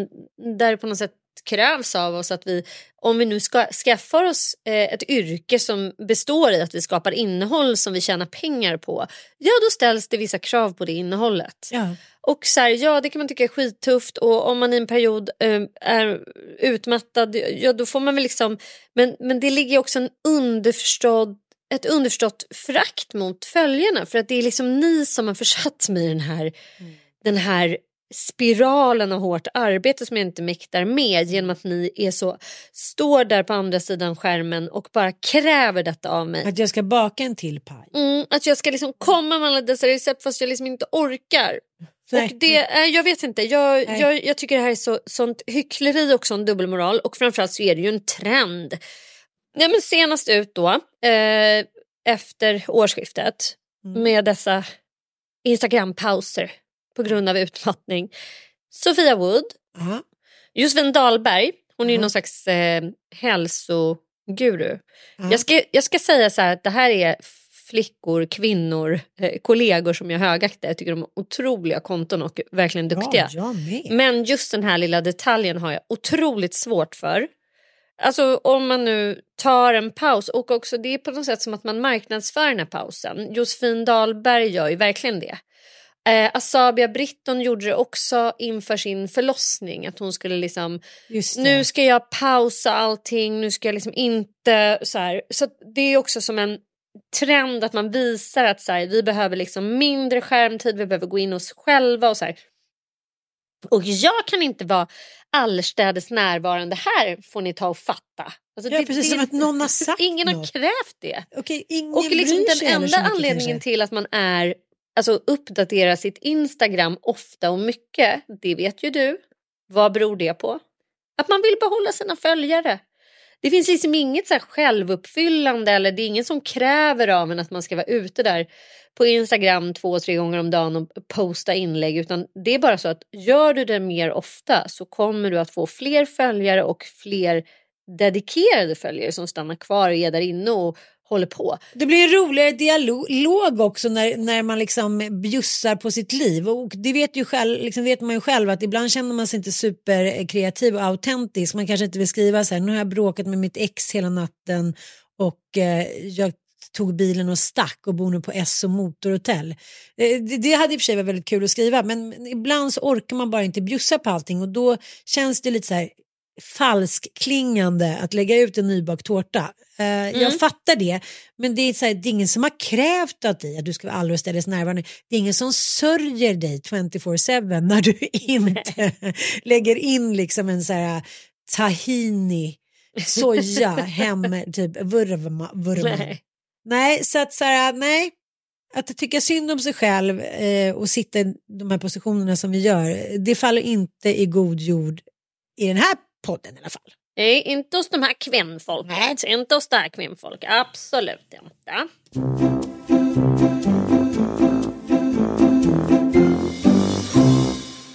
där på något sätt krävs av oss att vi, om vi nu ska skaffa oss eh, ett yrke som består i att vi skapar innehåll som vi tjänar pengar på, ja då ställs det vissa krav på det innehållet. Ja. Och så här, ja det kan man tycka är skittufft och om man i en period eh, är utmattad, ja då får man väl liksom, men, men det ligger också en underförstådd ett underförstått förakt mot följarna för att det är liksom ni som har försatt mig i den här, den här spiralen av hårt arbete som jag inte mäktar med genom att ni är så står där på andra sidan skärmen och bara kräver detta av mig. Att jag ska baka en till paj. Mm, att jag ska liksom komma med alla dessa recept fast jag liksom inte orkar. Nej. Och det är, jag vet inte, jag, Nej. jag, jag tycker det här är så, sånt hyckleri och sån dubbelmoral och framförallt så är det ju en trend. Ja, men senast ut då, eh, efter årsskiftet Mm. med dessa Instagram-pauser på grund av utmattning. Sofia Wood, Aha. Josefin Dahlberg, hon är ju någon slags eh, hälsoguru. Ja. Jag, ska, jag ska säga så här att det här är flickor, kvinnor, eh, kollegor som jag högaktar. Jag tycker de har otroliga konton och verkligen duktiga. Ja. Men just den här lilla detaljen har jag otroligt svårt för. Alltså om man nu tar en paus och också det är på något sätt som att man marknadsför den här pausen. Josefin Dahlberg gör ju verkligen det. Eh, Asabia Britton gjorde det också inför sin förlossning. Att hon skulle liksom, det. nu ska jag pausa allting, nu ska jag liksom inte så här. Så det är också som en trend att man visar att så här, vi behöver liksom mindre skärmtid, vi behöver gå in oss själva och så här. Och jag kan inte vara allestädes närvarande här får ni ta och fatta. Alltså, Ja, precis som att någon har sagt Ingen har något. krävt det. Okej, Och liksom den enda anledningen kanske. till att man är alltså uppdatera sitt Instagram ofta och mycket, det vet ju du. Vad beror det på? Att man vill behålla sina följare. Det finns liksom inget så här självuppfyllande eller det är ingen som kräver av en att man ska vara ute där på Instagram två, tre gånger om dagen och posta inlägg utan det är bara så att gör du det mer ofta så kommer du att få fler följare och fler dedikerade följare som stannar kvar och är där inne och håller på. Det blir en roligare dialog också när, när man liksom bjussar på sitt liv. Och det vet, ju själv, liksom vet man ju själv att ibland känner man sig inte superkreativ och autentisk. Man kanske inte vill skriva så här, nu har jag bråkat med mitt ex hela natten och eh, jag tog bilen och stack och bor nu på S och motorhotell. Eh, det hade i och för sig varit väldigt kul att skriva men ibland så orkar man bara inte bjussa på allting och då känns det lite så här falskklingande att lägga ut en nybakt tårta. Eh, Jag fattar det, men det är, så här, det är ingen som har krävt av dig att du ska vara allestädes närvarande. Det är ingen som sörjer dig 24-7 när du inte lägger in liksom en så här tahini soja hem, typ vurma. vurma. Nej. Nej, så att så här, nej. Att tycka synd om sig själv eh, och sitta i de här positionerna som vi gör, det faller inte i god jord i den här podden i alla fall. Nej, inte hos de här kvinnfolket. Inte hos det här kvinnfolk. Absolut inte.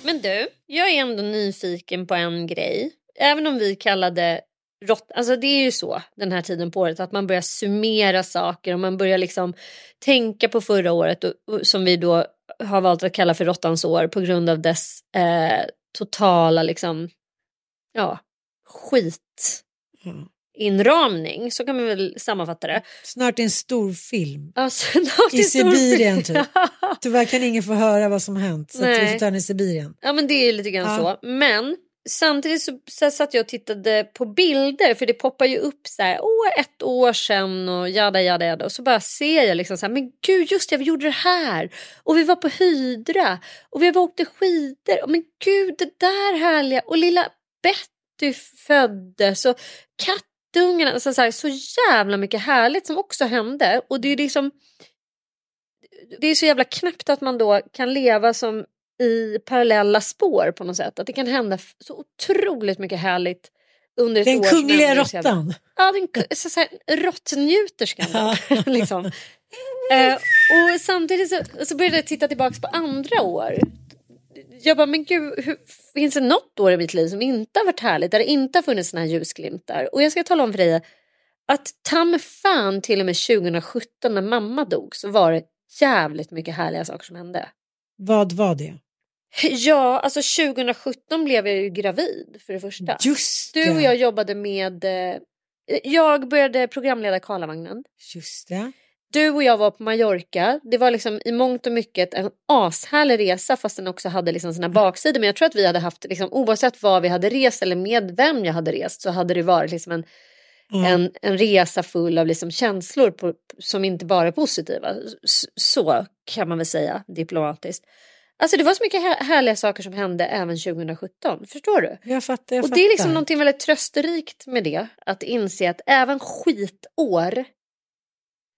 Men du, jag är ändå nyfiken på en grej. Även om vi kallade rått... Alltså det är ju så den här tiden på året att man börjar summera saker och man börjar liksom tänka på förra året och, och, som vi då har valt att kalla för råttans år på grund av dess eh, totala liksom ja, skit inramning, så kan man väl sammanfatta det. Snart en stor film. Alltså, I Sibirien typ. Tyvärr kan ingen få höra vad som hänt så att vi Nej. får ta den i Sibirien. Ja men det är lite grann Ja. så. Men samtidigt så, så satt jag och tittade på bilder för det poppar ju upp så här, åh ett år sedan och jada jada jada och så bara ser jag liksom så här, men gud just det vi gjorde det här och vi var på Hydra och vi var åkte skidor och men gud det där härliga och lilla Betty föddes och kattungarna, alltså så, här, så jävla mycket härligt som också hände och det är liksom det är så jävla knäppt att man då kan leva som i parallella spår på något sätt. Att det kan hända så otroligt mycket härligt under ett Den år. som kungliga råttan. Ja, den så, så här, råttnjuterskan. liksom. eh, och samtidigt så, så började jag titta tillbaka på andra år. Jag bara, men gud, hur, finns det något år i mitt liv som inte har varit härligt? Där det inte har funnits såna här ljusglimtar? Och jag ska tala om för dig att ta mig fan till och med 2017 när mamma dog så var det jävligt mycket härliga saker som hände. Vad var det? Ja, alltså 2017 blev jag ju gravid för det första. Just Du och det. jag jobbade med... Eh, jag började programleda Karlavagnen. Just det. Du och jag var på Mallorca. Det var liksom i mångt och mycket en ashärlig resa fast den också hade liksom sina baksidor. Men jag tror att vi hade haft, liksom, oavsett var vi hade rest eller med vem jag hade rest så hade det varit liksom en, Mm. en, en resa full av liksom känslor på, som inte bara är positiva. Så kan man väl säga diplomatiskt. Alltså det var så mycket här, härliga saker som hände även 2017. Förstår du? Jag fattar. Jag och det är liksom fattar. någonting väldigt trösterikt med det. Att inse att även skitår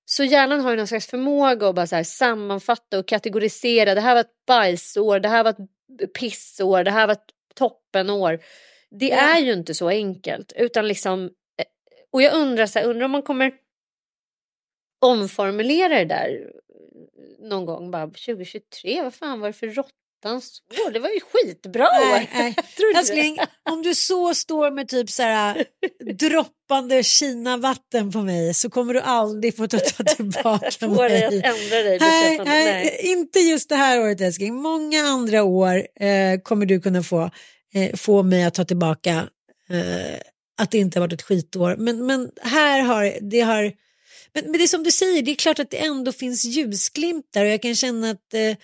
så hjärnan har ju någon slags förmåga att bara så här sammanfatta och kategorisera. Det här var ett bajsår, det här var ett pissår, det här var ett toppenår. Det Ja. är ju inte så enkelt. Utan liksom, eh, och jag undrar, så här, undrar om man kommer omformulera det där någon gång. Bara 2023, vad fan var det för råttans år? Det var ju skitbra år. Nej, nej. Du inte Älskling, om du så står med typ så här droppande Kina-vatten på mig så kommer du aldrig få ta, tillbaka dig att mig. ändra dig Nej, nej, Nej. inte just det här året älskling. Många andra år eh, kommer du kunna få, eh, få mig att ta tillbaka eh, att det inte har varit ett skitår. Men, men här har det har men, men det är som du säger, det är klart att det ändå finns ljusglimtar och jag kan känna att eh,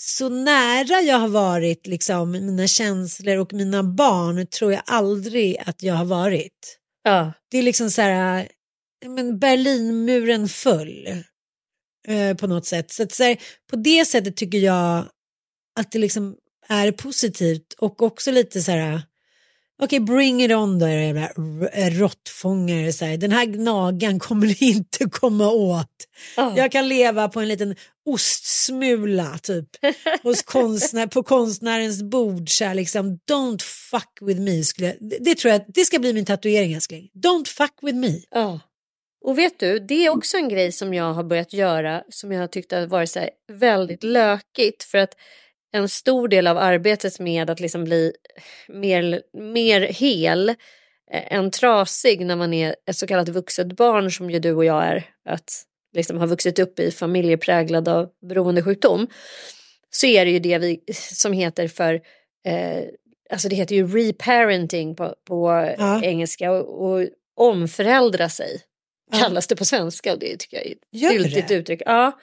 så nära jag har varit liksom mina känslor och mina barn tror jag aldrig att jag har varit. Ja. Det är liksom så här, men Berlinmuren föll eh, på något sätt. Så, så här, på det sättet tycker jag att det liksom är positivt och också lite så här Okej, bring it on då, jävla råttfångare. Så här. Den här gnagan kommer ni inte komma åt. Ja. Jag kan leva på en liten ostsmula typ. Hos konstnär, på konstnärens bord. Så här, liksom, Don't fuck with me. Skulle det, det tror jag det ska bli min tatuering älskling. Don't fuck with me. Ja. Och vet du, det är också en grej som jag har börjat göra som jag har tyckt har varit så här väldigt lökigt. För att en stor del av arbetet med att liksom bli mer, mer hel eh, än trasig när man är ett så kallat vuxet barn som ju du och jag är. Att liksom ha vuxit upp i familjepräglad av beroendesjukdom. Så är det ju det vi, som heter för eh, Alltså det heter ju reparenting på, på Ja. engelska och, och omföräldra sig Ja. kallas det på svenska och det tycker jag är ett giltigt uttryck. Ja.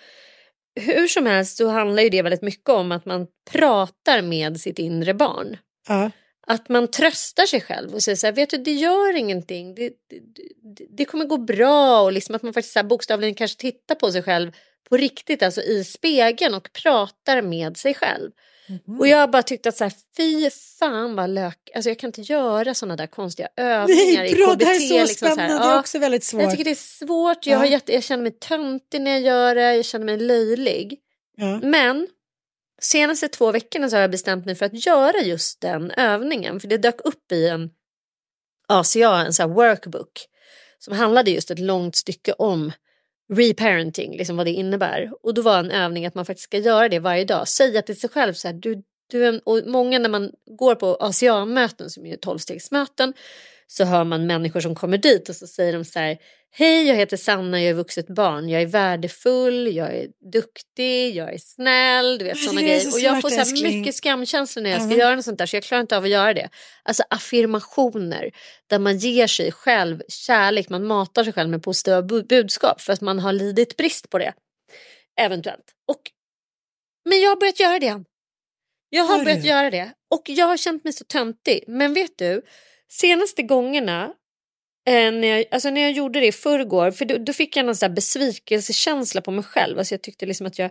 Hur som helst så handlar ju det väldigt mycket om att man pratar med sitt inre barn. Ja. Att man tröstar sig själv och säger så här, vet du det gör ingenting, det, det, det, kommer gå bra och liksom att man faktiskt så bokstavligen kanske tittar på sig själv på riktigt, alltså i spegeln och pratar med sig själv. Mhm. Och jag har bara tyckt att så här, fy fan vad lök, alltså jag kan inte göra sådana där konstiga övningar Nej, i bra, KBT. det här är så liksom så här. spännande. Det är Ja. också väldigt svårt. Jag tycker det är svårt, jag, har Ja. jätte, jag känner mig töntig när jag gör det, jag känner mig löjlig. Ja. Men senaste två veckorna så har jag bestämt mig för att göra just den övningen. För det dök upp i en ACA, en här workbook. Som handlade just ett långt stycke om reparenting, liksom vad det innebär. Och då var en övning att man faktiskt ska göra det varje dag. Säga till sig själv så här, du, du är en, och många när man går på ACA-möten som är tolvstegsmöten så hör man människor som kommer dit och så säger de så här Hej, jag heter Sanna, jag är vuxet barn, jag är värdefull, jag är duktig, jag är snäll, du vet sådana grejer. så och jag får så här älskling. mycket skamkänslor när jag ska Ja. göra något sånt där så jag klarar inte av att göra det. Alltså affirmationer där man ger sig själv kärlek, man matar sig själv med positiva bu- budskap för att man har lidit brist på det. Eventuellt. Och, men jag har börjat göra det. Jag har börjat göra det och jag har känt mig så töntig. Men vet du, senaste gångerna eh, när, jag, alltså när jag gjorde det i förrgår, för då, då fick jag någon så här besvikelsekänsla på mig själv. Alltså jag tyckte liksom att jag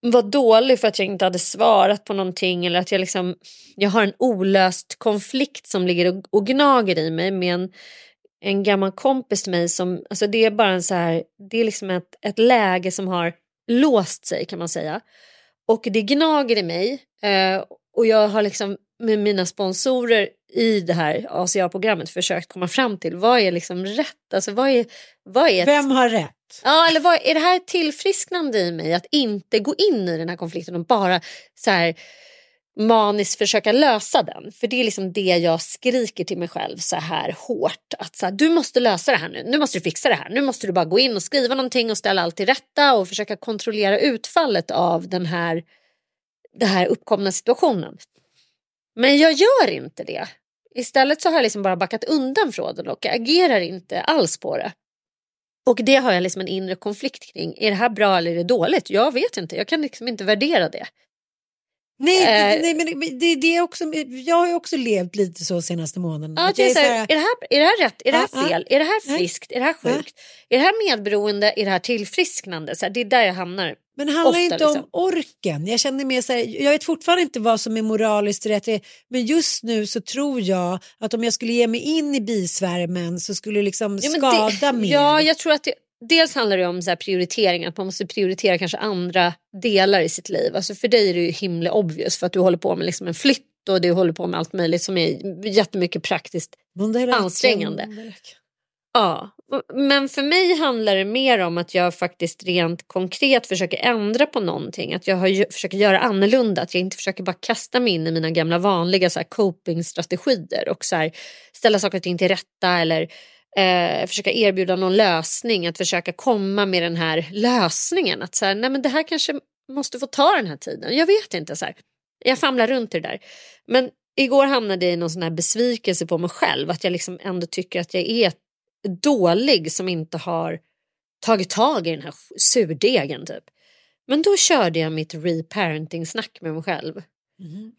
var dålig för att jag inte hade svarat på någonting eller att jag liksom, jag har en olöst konflikt som ligger och, och gnager i mig med en, en gammal kompis till mig som, alltså det är bara en så här, det är liksom ett, ett läge som har låst sig kan man säga. Och det gnager i mig eh, och jag har liksom med mina sponsorer i det här ACA-programmet försökt komma fram till vad är liksom rätt, alltså vad är, vad är ett Vem har rätt? Ja, eller vad, är det här ett tillfrisknande i mig att inte gå in i den här konflikten och bara så här maniskt försöka lösa den? För det är liksom det jag skriker till mig själv så här hårt. Att så här, du måste lösa det här nu, nu måste du fixa det här. Nu måste du bara gå in och skriva någonting och ställa allt till rätta och försöka kontrollera utfallet av den här, den här uppkomna situationen. Men jag gör inte det. Istället så har jag liksom bara backat undan från det och agerar inte alls på det. Och det har jag liksom en inre konflikt kring. Är det här bra eller är det dåligt? Jag vet inte. Jag kan liksom inte värdera det. Nej, Eh. nej men det, det, är också, jag har ju också levt lite så senaste månaden. Ja, det är, så här, är, det här, är det här rätt? Är det här fel? Är det här friskt? Är det här sjukt? Är det här medberoende? Är det här tillfrisknande? Så här, det är där jag hamnar. Men det handlar Ofta, inte om liksom. orken. Jag känner mer så här, jag vet fortfarande inte vad som är moraliskt rätt. Men just nu så tror jag att om jag skulle ge mig in i bisvärmen så skulle det liksom Ja, men skada det, mer. Ja, jag tror att det, dels handlar det om så här prioritering, att man måste prioritera kanske andra delar i sitt liv. Alltså för dig är det ju himla obvious för att du håller på med liksom en flytt och du håller på med allt möjligt som är jättemycket praktiskt ansträngande. Ja, men för mig handlar det mer om att jag faktiskt rent konkret försöker ändra på någonting. Att jag har, ju- försöker göra annorlunda. Att jag inte försöker bara kasta mig in i mina gamla vanliga så här, copingstrategier och så här, ställa saker och ting till rätta eller eh, försöka erbjuda någon lösning. Att försöka komma med den här lösningen. Att så här, nej men det här kanske måste få ta den här tiden. Jag vet inte. så här. Jag famlar runt i det där. Men igår hamnade jag i någon sån här besvikelse på mig själv. Att jag liksom ändå tycker att jag är dålig som inte har tagit tag i den här surdegen typ. Men då körde jag mitt reparenting-snack med mig själv.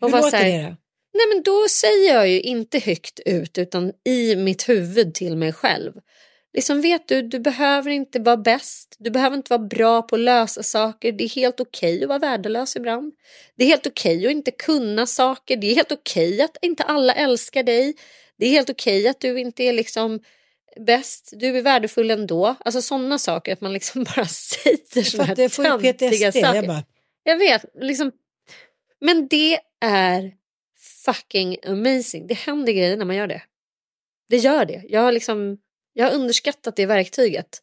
Och Hur låter här, det då? Nej men då säger jag ju inte högt ut utan i mitt huvud till mig själv. liksom vet du, du behöver inte vara bäst. Du behöver inte vara bra på att lösa saker. Det är helt okej okay att vara värdelös ibland. Det är helt okej okay att inte kunna saker. Det är helt okej okay att inte alla älskar dig. Det är helt okej att du inte är liksom bäst, du är värdefull ändå. Alltså sådana saker, att man liksom bara säger sådana här jag får PTSD, saker. Jag, bara... jag vet, liksom. men det är fucking amazing. Det händer grejer när man gör det. Det gör det. Jag har, liksom, jag har underskattat det verktyget.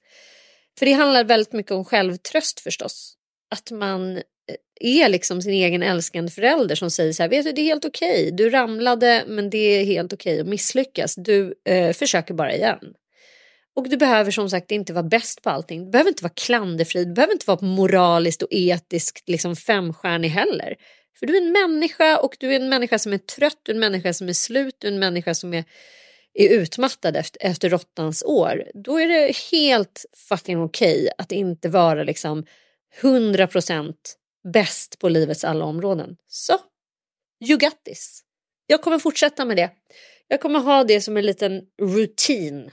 För det handlar väldigt mycket om självtröst förstås. Att man är liksom sin egen älskande förälder som säger så här, vet du det är helt okej, okay. du ramlade men det är helt okej okay att misslyckas, du eh, försöker bara igen. Och du behöver som sagt inte vara bäst på allting, du behöver inte vara klanderfri, du behöver inte vara moraliskt och etiskt liksom femstjärnig heller. För du är en människa och du är en människa som är trött, du är en människa som är slut, du är en människa som är, är utmattad efter, efter råttans år. Då är det helt fucking okej okay att inte vara liksom 100% bäst på livets alla områden. Så, you got this. Jag kommer fortsätta med det. Jag kommer ha det som en liten rutin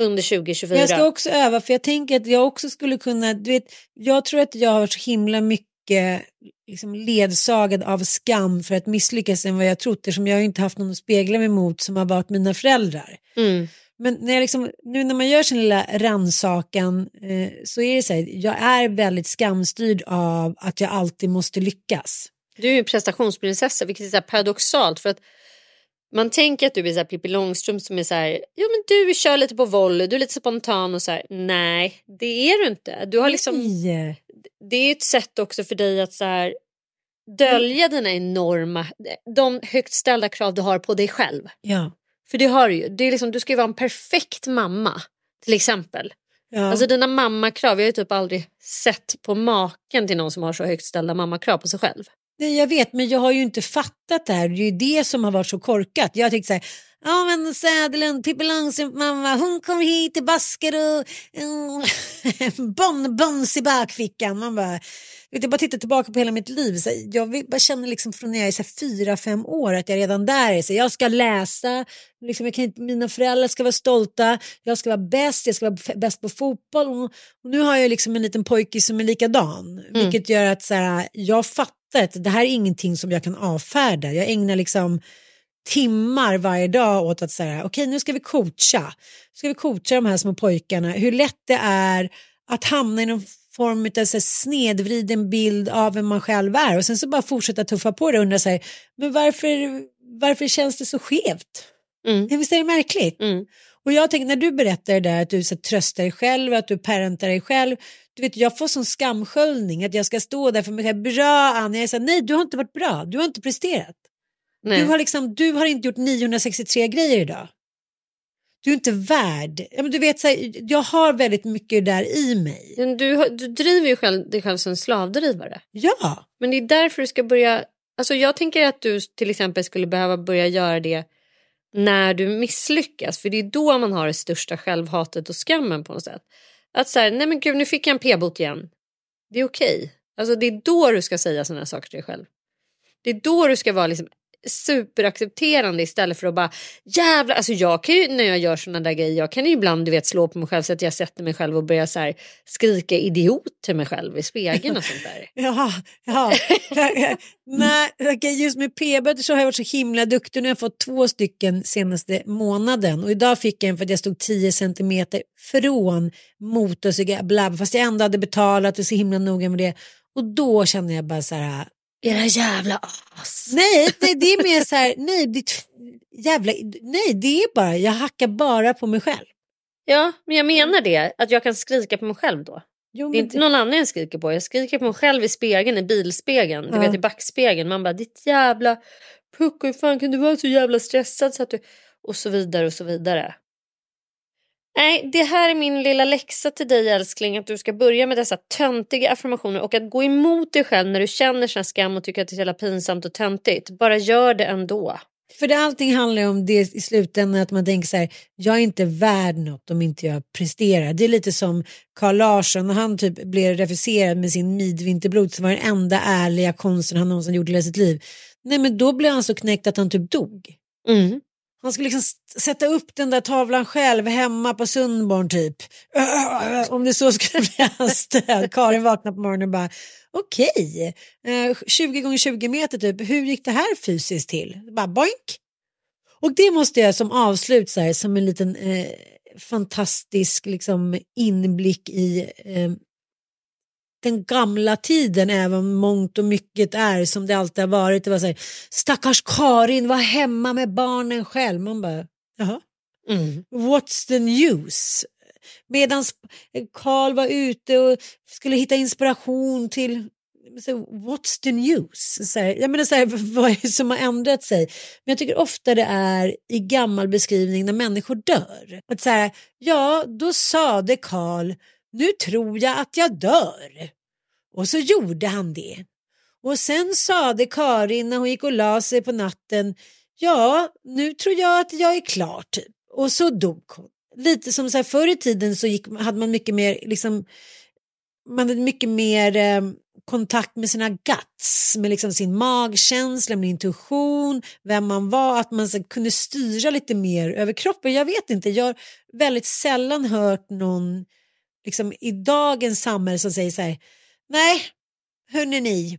under 2024. Jag ska också öva för jag tänker att jag också skulle kunna, du vet, jag tror att jag har varit så himla mycket liksom ledsagad av skam för att misslyckas än vad jag trott eftersom jag inte haft någon att spegla mig mot som har varit mina föräldrar. Mm. Men när jag liksom, nu när man gör sin lilla rannsakan eh, så är det så här, jag är väldigt skamstyrd av att jag alltid måste lyckas. Du är ju prestationsprinsessa vilket är paradoxalt för att man tänker att du är så här Pippi Långstrump som är så här, jo men du kör lite på volley, du är lite spontan och så här, nej det är du inte. Du har liksom, nej. det är ett sätt också för dig att så här, dölja dina enorma, de högt ställda krav du har på dig själv. Ja. För det har du ju. Det är liksom, du ska ju vara en perfekt mamma till exempel. Ja. Alltså dina mammakrav, jag har ju typ aldrig sett på maken till någon som har så högt ställda mammakrav på sig själv. Nej, jag vet, men jag har ju inte fattat det här. Det är ju det som har varit så korkat. Jag har tänkt så här, ja men Säderlund, Pippi Långstrump mamma, hon kom hit i basker och en bonbons i bakfickan. Man bara, vet, jag bara tittar tillbaka på hela mitt liv. Så jag bara känner liksom från när jag är så fyra, fem år att jag redan där är så jag ska läsa, liksom, jag kan inte, mina föräldrar ska vara stolta, jag ska vara bäst, jag ska vara bäst på fotboll. Och, och nu har jag liksom en liten pojke som är likadan, mm. vilket gör att så här, jag fattar att det här är ingenting som jag kan avfärda. Jag ägnar liksom timmar varje dag åt att säga okej okay, nu ska vi coacha. Nu ska vi coacha de här små pojkarna hur lätt det är att hamna i någon form av så här, snedvriden bild av vem man själv är och sen så bara fortsätta tuffa på det och undra sig men varför, varför känns det så skevt? Mm. Visst är det märkligt? Mm. Och jag tänker när du berättar det där att du så, tröstar dig själv, att du parentar dig själv. Du vet, jag får sån skamsköljning att jag ska stå där för mig själv. Bra Anna, jag säger nej du har inte varit bra, du har inte presterat. Du har, liksom, du har inte gjort 963 grejer idag. Du är inte värd. Ja, men du vet, så här, jag har väldigt mycket där i mig. Men du, du driver ju själv, dig själv som slavdrivare. Ja. Men det är därför du ska börja... Alltså jag tänker att du till exempel skulle behöva börja göra det när du misslyckas. För det är då man har det största självhatet och skammen på något sätt. Att så här, nej men gud nu fick jag en p-bot igen. Det är okej. Okay. Alltså det är då du ska säga sådana saker till dig själv. Det är då du ska vara liksom superaccepterande istället för att bara jävla alltså jag kan ju när jag gör såna där grejer jag kan ju ibland du vet slå på mig själv så att jag sätter mig själv och börjar så här, skrika idiot till mig själv i spegeln och sånt där. ja, ja. Nej, just med p-böter så har jag varit så himla duktig. Nu har jag fått två stycken senaste månaden och idag fick jag en för att jag stod 10 centimeter från motorcykeln fast jag ändå hade betalat och så himla noga med det. Och då kände jag bara så här era jävla as. Nej, nej det är mer så här, nej, ditt jävla, nej det är bara, jag hackar bara på mig själv. Ja, men jag menar det, att jag kan skrika på mig själv då. Jo, det är inte det... någon annan jag skriker på, jag skriker på mig själv i spegeln, i bilspegeln, ja. du vet i backspegeln. Man bara, ditt jävla pucko, hur fan kan du vara så jävla stressad så att du... Och så vidare och så vidare. Nej, det här är min lilla läxa till dig älskling. Att du ska börja med dessa töntiga affirmationer och att gå emot dig själv när du känner sån skam och tycker att det är så jävla pinsamt och töntigt. Bara gör det ändå. För det, allting handlar om det i slutändan att man tänker så här, jag är inte värd något om inte jag presterar. Det är lite som Carl Larsson när han typ blev refuserad med sin midvinterblod som var den enda ärliga konsten han någonsin gjort i hela sitt liv. Nej men då blev han så knäckt att han typ dog. Mm. Han skulle liksom sätta upp den där tavlan själv hemma på Sundborn typ. Om det så skulle bli hans stöd. Karin vaknar på morgonen och bara okej, eh, okay. 20 gånger 20 meter typ. Hur gick det här fysiskt till? Bara boink. Och det måste jag som avslut så här, som en liten eh, fantastisk liksom, inblick i eh, den gamla tiden även mångt och mycket är som det alltid har varit. Det var så här, stackars Karin var hemma med barnen själv. Man bara, jaha, Mm. what's the news? Medan Karl var ute och skulle hitta inspiration till så, what's the news? Så här, jag menar så här, vad är det som har ändrat sig? Men jag tycker ofta det är i gammal beskrivning när människor dör. Att så här, ja, då sade Karl, nu tror jag att jag dör. Och så gjorde han det. Och sen sade Karin när hon gick och la sig på natten, ja, nu tror jag att jag är klar typ. Och så dog hon. Lite som så här, förr i tiden så gick, hade man mycket mer, liksom, man hade mycket mer eh, kontakt med sina guts, med liksom sin magkänsla, med intuition, vem man var, att man så, kunde styra lite mer över kroppen. Jag vet inte, jag har väldigt sällan hört någon liksom, i dagens samhälle som säger så här, nej, hörni ni,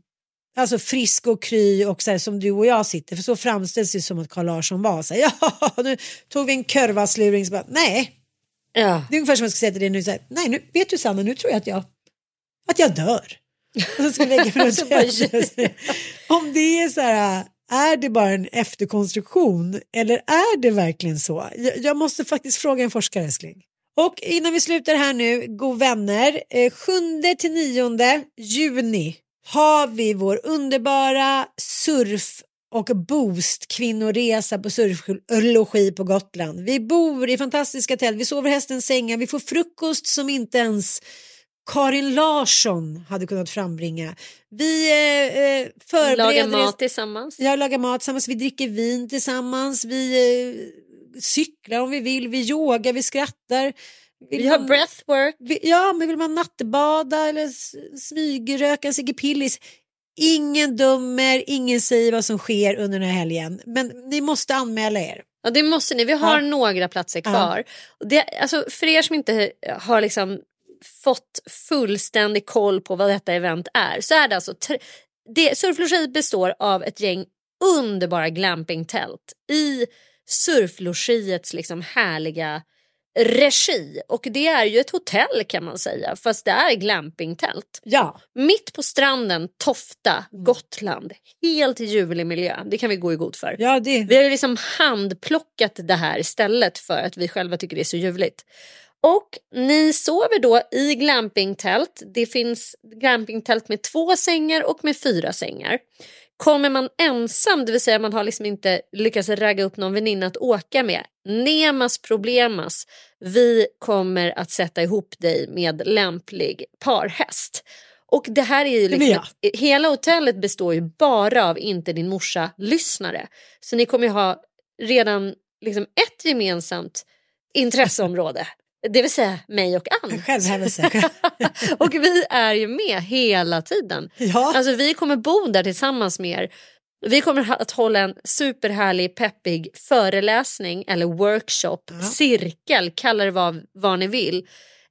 alltså frisk och kry och så här, som du och jag sitter, för så framställs det som att Carl Larsson var. Så här, ja, nu tog vi en kurvasluring. Så bara, nej, Ja. det är ungefär som jag ska säga till dig nu, så här, nej, nu, vet du Sanna, nu tror jag att jag, att jag dör. Och så ska lägga. Om det är så här, är det bara en efterkonstruktion eller är det verkligen så? Jag, jag måste faktiskt fråga en forskare älskling. Och innan vi slutar här nu, god vänner, eh, 7 till 9 juni har vi vår underbara surf och boost kvinnoresa på surflogi på Gotland. Vi bor i fantastiska tält, vi sover hästens sängar, vi får frukost som inte ens Karin Larsson hade kunnat frambringa. Vi eh, eh, förbereder Laga oss- mat tillsammans. jag lagar mat tillsammans, vi dricker vin tillsammans, vi eh, cyklar om vi vill, vi yogar, vi skrattar. Vill Vi har man- breathwork. vi, ja, men vill man nattbada eller smygröka en ciggepillis? Ingen dömer, ingen säger vad som sker under den här helgen. Men ni måste anmäla er. Ja det måste ni, vi har Ja. några platser kvar. Och det, alltså, för er som inte har liksom fått fullständig koll på vad detta event är så är det alltså det, Surflogiet består av ett gäng underbara glampingtält i Surflogiets liksom härliga regi och det är ju ett hotell kan man säga fast det är glampingtält. Ja, Mitt på stranden, Tofta, Gotland. Helt ljuvlig miljö. Det kan vi gå i god för. ja det. Vi har ju liksom handplockat det här istället för att vi själva tycker det är så ljuvligt. Och ni sover då i glampingtält. Det finns glampingtält med två sängar och med fyra sängar. Kommer man ensam, det vill säga man har liksom inte lyckats ragga upp någon väninna att åka med, nemas problemas. Vi kommer att sätta ihop dig med lämplig parhäst. Och det här är ju liksom ett, hela hotellet består ju bara av inte din morsa-lyssnare. Så ni kommer ju ha redan liksom ett gemensamt intresseområde. Det vill säga mig och Ann. Självhävelse. och vi är ju med hela tiden. Ja. Alltså vi kommer bo där tillsammans med er. Vi kommer att hålla en superhärlig peppig föreläsning eller workshop, cirkel, kalla det vad, vad ni vill.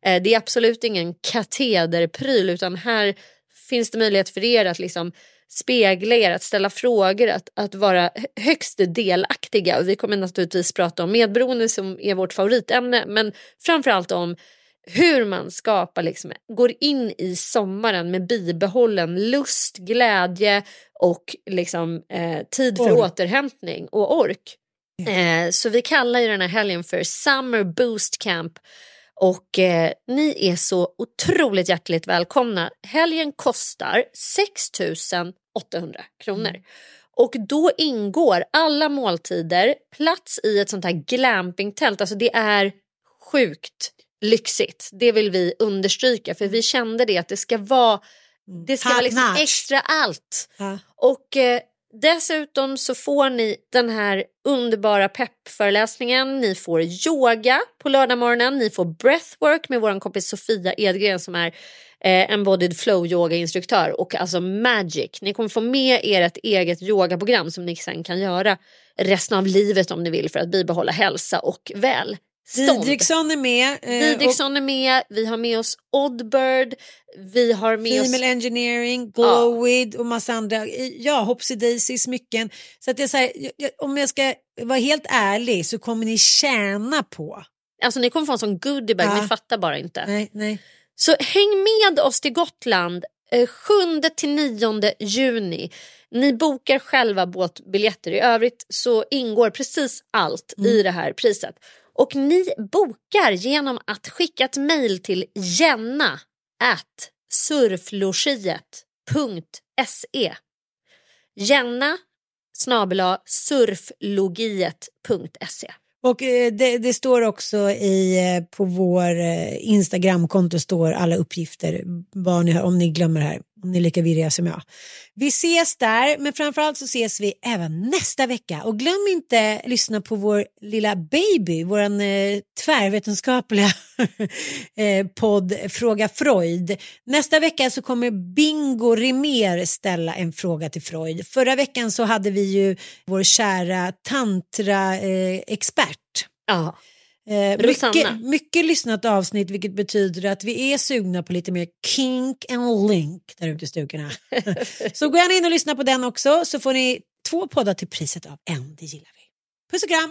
Eh, det är absolut ingen katederpryl utan här finns det möjlighet för er att liksom spegla er, att ställa frågor, att, att vara hö- högst delaktiga. Och vi kommer naturligtvis prata om medberoende som är vårt favoritämne men framförallt om hur man skapar, liksom, går in i sommaren med bibehållen lust, glädje och liksom, eh, tid för Ork. återhämtning och ork. Eh, så vi kallar ju den här helgen för Summer Boost Camp och eh, ni är så otroligt hjärtligt välkomna. Helgen kostar 6 800 kronor. Och då ingår alla måltider, plats i ett sånt här glampingtält. Alltså det är sjukt lyxigt. Det vill vi understryka för vi kände det att det ska vara det ska vara liksom extra allt. Ja. Och eh, Dessutom så får ni den här underbara peppföreläsningen. Ni får yoga på lördagmorgonen. Ni får breathwork med vår kompis Sofia Edgren som är eh, embodied flow yoga instruktör och alltså magic. Ni kommer få med er ett eget yogaprogram som ni sen kan göra resten av livet om ni vill för att bibehålla hälsa och Didriksson är med. eh, Didriksson är med, vi har med oss Oddbird, vi har med Female oss... Engineering, Glowid och massa andra. Ja, Hopsy Daisy smycken. Så att jag jag- om jag ska vara helt ärlig så kommer ni tjäna på. Alltså ni kommer få en sån goodiebag, Ja. ni fattar bara inte. Nej, nej. Så häng med oss till Gotland eh, 7 till 9 juni. Ni bokar själva båtbiljetter. I övrigt så ingår precis allt i det här priset. Och ni bokar genom att skicka ett mejl till jenna at surflogiet.se. Jenna snabela surflogiet.se. Och eh, det, det står också i, eh, på vår eh, Instagramkonto står alla uppgifter vad ni om ni glömmer det här, om ni är lika virriga som jag. Vi ses där, men framförallt så ses vi även nästa vecka. Och glöm inte lyssna på vår lilla baby, vår eh, tvärvetenskapliga eh, podd Fråga Freud. Nästa vecka så kommer Bingo Rimér ställa en fråga till Freud. Förra veckan så hade vi ju vår kära tantra-expert. Eh, ja. Eh, mycket, mycket lyssnat avsnitt vilket betyder att vi är sugna på lite mer kink and link där ute i stugorna. så gå gärna in och lyssna på den också så får ni två poddar till priset av en, det gillar vi. Puss och kram!